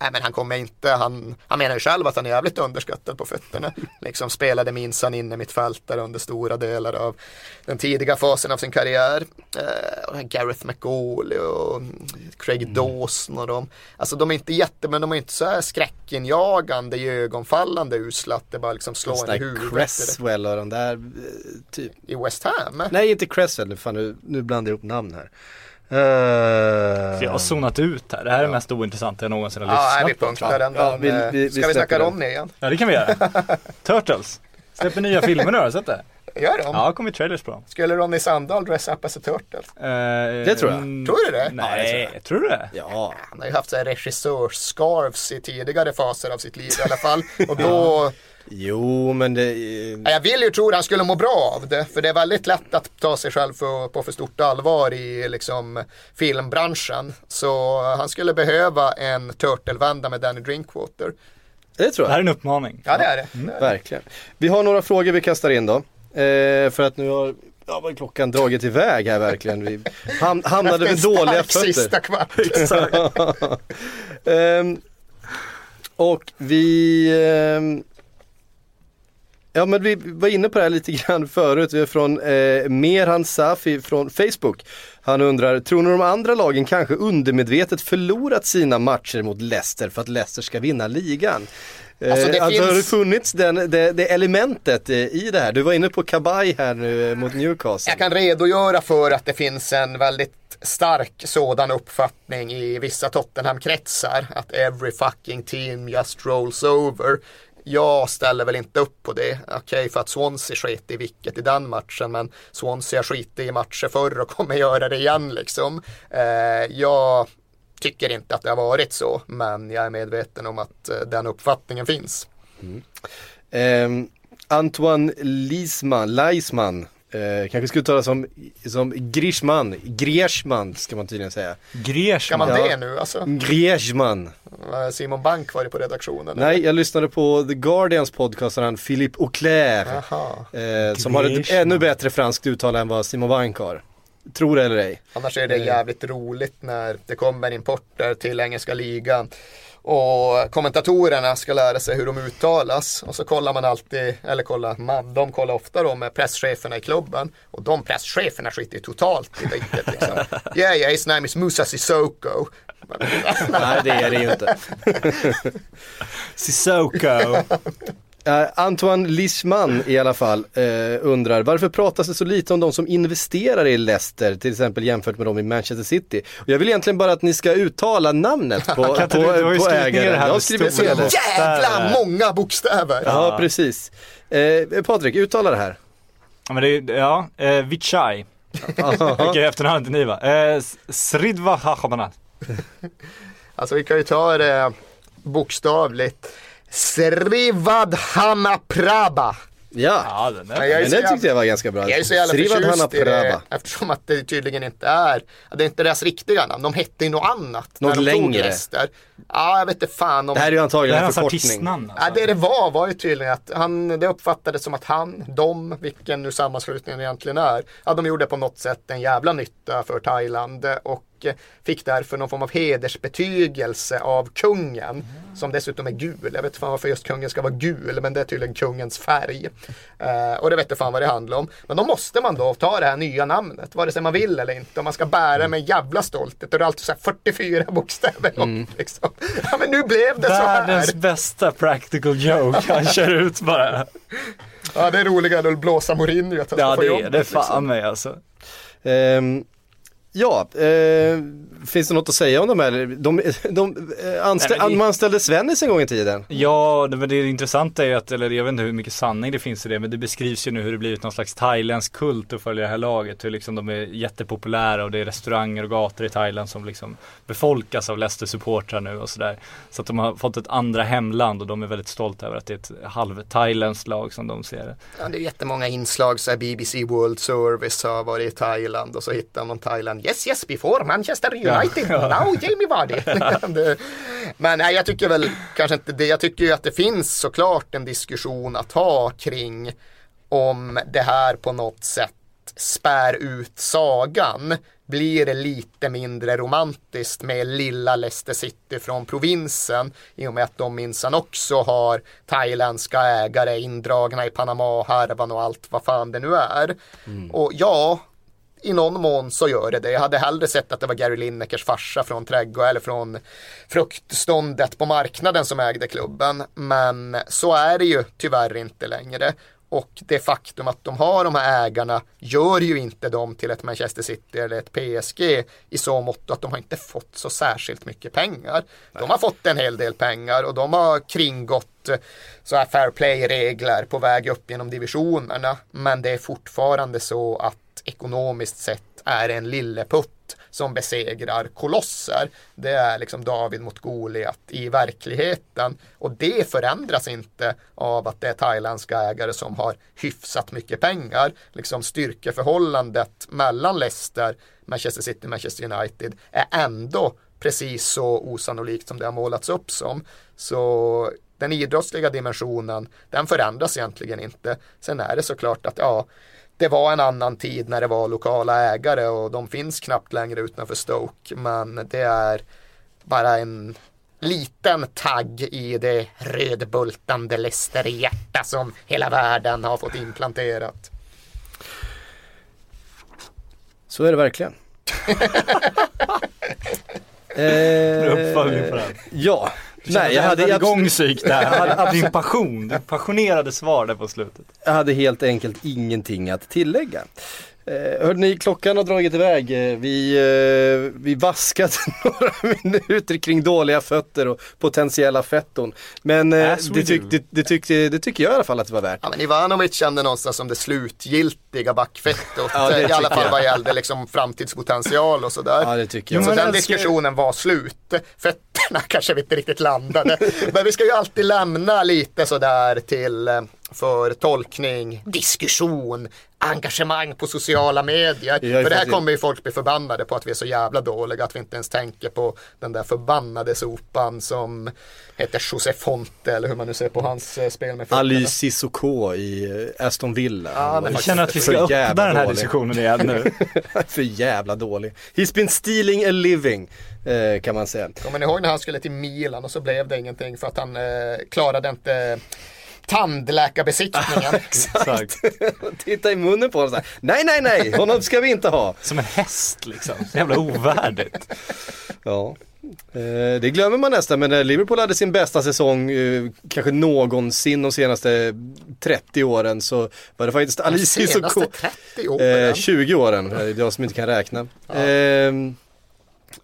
Nej men han kommer inte, han, han menar ju själv att han är jävligt underskattad på fötterna. Liksom spelade minsann inne mittfältare under stora delar av den tidiga fasen av sin karriär. Eh, Gareth McAuley och Craig Mm. Dawson och de. Alltså de är inte jätte, men de är inte så här skräckinjagande, ögonfallande usla att det bara liksom slår en i där huvudet. Cresswell och den där, eh, typ. I West Ham? Nej inte Cresswell, nu, fan, nu, nu blandar jag ihop namn här. Eh, Så jag har zonat ut här. Det här är det mest ointressanta jag någonsin har Ja, lyssnat på. punktar den. Ja, den, vi- eh, vi- vi ska vi snacka. Ronny igen? Ja det kan vi göra. Turtles. Släpper nya filmer nu, har du sett det? Gör de? Ja, det kommer trailers på dem. Skulle Ronny Sandahl dress up as a turtle? det tror jag. Tror du det? Nej, tror du det? Ja, Han har ju haft så här regissörs-scarves i tidigare faser av sitt liv i alla fall. Och då, jo men det, ja, jag vill ju tro att han skulle må bra av det. För det är väldigt lätt att ta sig själv för, på för stort allvar i liksom, filmbranschen. Så han skulle behöva en turtle-vända med Danny Drinkwater. det tror Det här är jag. en uppmaning. Ja det är det. Verkligen. Vi har några frågor vi kastar in då. Eh, för att nu har ja, klockan dragit iväg här verkligen. Vi ham hamnade med dåliga stark sista fötter. kvart. Ehm, och vi ehm, Ja men vi var inne på det här lite grann förut, vi är från eh, Merhan Safi från Facebook. Han undrar, tror ni de andra lagen kanske undermedvetet förlorat sina matcher mot Leicester för att Leicester ska vinna ligan? Eh, Alltså, det alltså har det finns- funnits den, det, det elementet eh, i det här? Du var inne på Kabaj här nu eh, mot Newcastle. Jag kan redogöra för att det finns en väldigt stark sådan uppfattning i vissa Tottenham-kretsar. Att every fucking team just rolls over. Jag ställer väl inte upp på det. Okej för att Swansea sket i vilket i den matchen men Swansea har skitit i matcher förr och kommer göra det igen liksom. Eh, jag tycker inte att det har varit så men jag är medveten om att eh, den uppfattningen finns. Ehm, Antoine Liesman, Leisman, eh, kanske skulle uttalas som, som Grishman, Griezmann ska man tydligen säga. Kan Greshman. man det nu alltså? Griezmann. Eh, Simon Bank var det på redaktionen? eller? Nej, jag lyssnade på The Guardians podcast av han Philippe Auclair. Eh, som har ett ännu bättre franskt uttal än vad Simon Bank har. Tror det eller ej. Annars är det Eh. jävligt roligt när det kommer importer till engelska ligan och kommentatorerna ska lära sig hur de uttalas och så kollar man alltid, eller kollar man, de kollar ofta då med presscheferna i klubben och de presscheferna skiter ju totalt i vilket liksom. Yeah, yeah, his name is Musa Sissoko. Nej, det är det ju inte. Sissoko. Eh, Antoine Lichman i alla fall eh, undrar varför pratas det så lite om de som investerar i Leicester till exempel jämfört med de i Manchester City? Och jag vill egentligen bara att ni ska uttala namnet på, på, på ner ägaren. det här Jag har skrivit ner det. bokstäver. Jävla många bokstäver! Ja, precis. Eh, Patrik, uttala det här. Ja men det är, ja, eh, Vichai. Vilket efternamn inte ni va? S- Sridva Hachamanat. Alltså vi kan ju ta det bokstavligt. Srivadhanaprabha. Ja, Ja den Men är... jag men jävla- tyckte jag var ganska bra. Jag är så jävla förtjust i det eftersom att det tydligen inte är, det är inte deras riktiga namn. De hette ju något annat. Något när de längre. rester. Ja, jag vet inte fan om... Det här är ju antagligen en förkortning. artistnamn Ja, alltså. det det var var ju tydligen att han, det uppfattades som att han, de, vilken nu sammanslutningen egentligen är, ja de gjorde på något sätt en jävla nytta för Thailand och fick därför någon form av hedersbetygelse av kungen som dessutom är gul. Jag vet inte fan varför just kungen ska vara gul men det är tydligen kungens färg. Eh, och det vet inte fan vad det handlar om. Men då måste man då ta det här nya namnet vare sig man vill eller inte. Om man ska bära med jävla stolthet och det är alltid så här 44 bokstäver långt. Liksom. Ja men nu blev det så här. Världens bästa practical joke han kör ut bara. Ja det är roligare att blåsa Mourinho att Ja det är jobbet, det liksom. fan mig alltså. Ehm, ja, eh, finns det något att säga om de här? De, de, eh, anställ, Nej, det- Man anställde Svennis en gång i tiden. Ja, det, men det intressanta är ju att, eller jag vet inte hur mycket sanning det finns i det, men det beskrivs ju nu hur det blivit någon slags thailändsk kult att följa det här laget. Hur liksom de är jättepopulära och det är restauranger och gator i Thailand som liksom befolkas av Leicester-supportrar nu och sådär. Så att de har fått ett andra hemland och de är väldigt stolta över att det är ett halv-thailändskt lag som de ser det. Ja, det är jättemånga inslag, så här BBC World Service har varit i Thailand och så hittar man Thailand. Yes, yes, before Manchester United, now Jamie Vardy. Men nej, jag tycker väl kanske inte det. Jag tycker ju att det finns såklart en diskussion att ha kring om det här på något sätt spär ut sagan. Blir det lite mindre romantiskt med lilla Leicester City från provinsen i och med att de minsann också har thailändska ägare indragna i Panama-härvan och allt vad fan det nu är. Och ja, i någon mån så gör det det. Jag hade hellre sett att det var Gary Linekers farsa från trädgård eller från fruktståndet på marknaden som ägde klubben. Men så är det ju tyvärr inte längre. Och det faktum att de har de här ägarna gör ju inte dem till ett Manchester City eller ett PSG i så mått att de har inte fått så särskilt mycket pengar. De har fått en hel del pengar och de har kringgått eh, så här fair play-regler på väg upp genom divisionerna. Men det är fortfarande så att ekonomiskt sett är en lilleputt som besegrar kolosser. Det är liksom David mot Goliat i verkligheten. Och det förändras inte av att det är thailändska ägare som har hyfsat mycket pengar. Liksom styrkeförhållandet mellan Leicester, Manchester City Manchester United är ändå precis så osannolikt som det har målats upp som. Så den idrottsliga dimensionen, den förändras egentligen inte. Sen är det såklart att ja, det var en annan tid när det var lokala ägare och de finns knappt längre utanför Stoke. Men det är bara en liten tagg i det rödbultande Leicester-hjärta som hela världen har fått implanterat. Så är det verkligen. eh, Uppföljning på den. Ja, nej jag hade, igång psyk där. Din passion, din passionerade svar där på slutet. jag hade helt enkelt ingenting att tillägga. Eh, hörde ni, klockan har dragit iväg. Eh, Vi, eh, vi vaskade några minuter kring dåliga fötter och potentiella fetton. Men eh, we det, tyck, det, det, tyckte, det tycker jag i alla fall att det var värt. Ja, men Ivanovic kände någonstans som det slutgiltiga backfettot. Ja, det I alla fall jag. vad gällde liksom framtidspotential och sådär. Ja det tycker jag. Så men den jag ska- diskussionen var slut. Fötterna kanske vi inte riktigt landade. Men vi ska ju alltid lämna lite sådär till eh, för tolkning, diskussion, engagemang på sociala medier. Är För det här kommer ju folk bli förbannade på att vi är så jävla dåliga att vi inte ens tänker på den där förbannade sopan som heter José Fonte eller hur man nu ser på hans eh, spel med fötterna. Ali Cissoko i eh, Aston Villa. Ja, men Jag känner att vi ska öppna den här dålig. diskussionen igen nu. för jävla dålig. He's been stealing a living, eh, kan man säga. Kommer ni ihåg när han skulle till Milan och så blev det ingenting för att han eh, klarade inte tandläkarbesiktningen. Exakt. Titta i munnen på honom så här. Nej, nej, nej, honom ska vi inte ha. Som en häst liksom. Så jävla ovärdigt. Ja. Eh, det glömmer man nästan, men när Liverpool hade sin bästa säsong eh, kanske någonsin de senaste 30 åren så var det faktiskt Alicis och Senaste Ko- 30 åren. Eh, 20 åren, jag som inte kan räkna. Eh,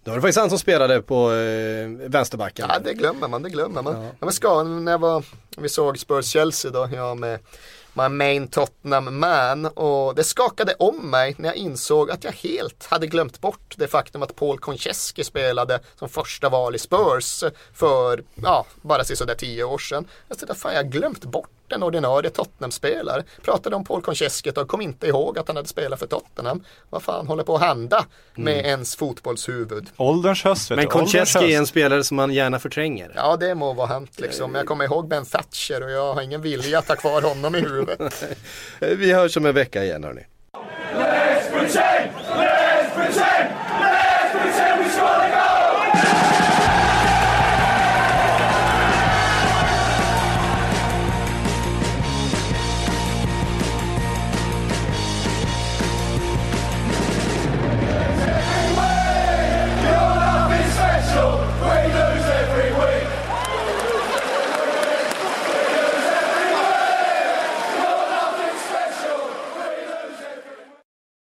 då var det faktiskt han som spelade på eh, vänsterbacken. Ja det glömmer man, det glömmer man. Ja. Men ska, när jag var, vi såg Spurs-Chelsea då, jag med my main Tottenham man och det skakade om mig när jag insåg att jag helt hade glömt bort det faktum att Paul Konchesky spelade som första val i Spurs för, ja, bara sådär tio år sedan. Jag tänkte, fan jag glömt bort bort en ordinarie Tottenham-spelare. Pratade om Paul Konchesket och kom inte ihåg att han hade spelat för Tottenham. Vad fan håller på att hända med mm. ens fotbollshuvud? Ålderns höst. Men Koncheski är en spelare som man gärna förtränger. Ja, det må vara hänt liksom. Jag kommer ihåg Ben Thatcher och jag har ingen vilja att ha kvar honom i huvudet. Vi hörs om en vecka igen hörni. Let's pretend! Let's pretend!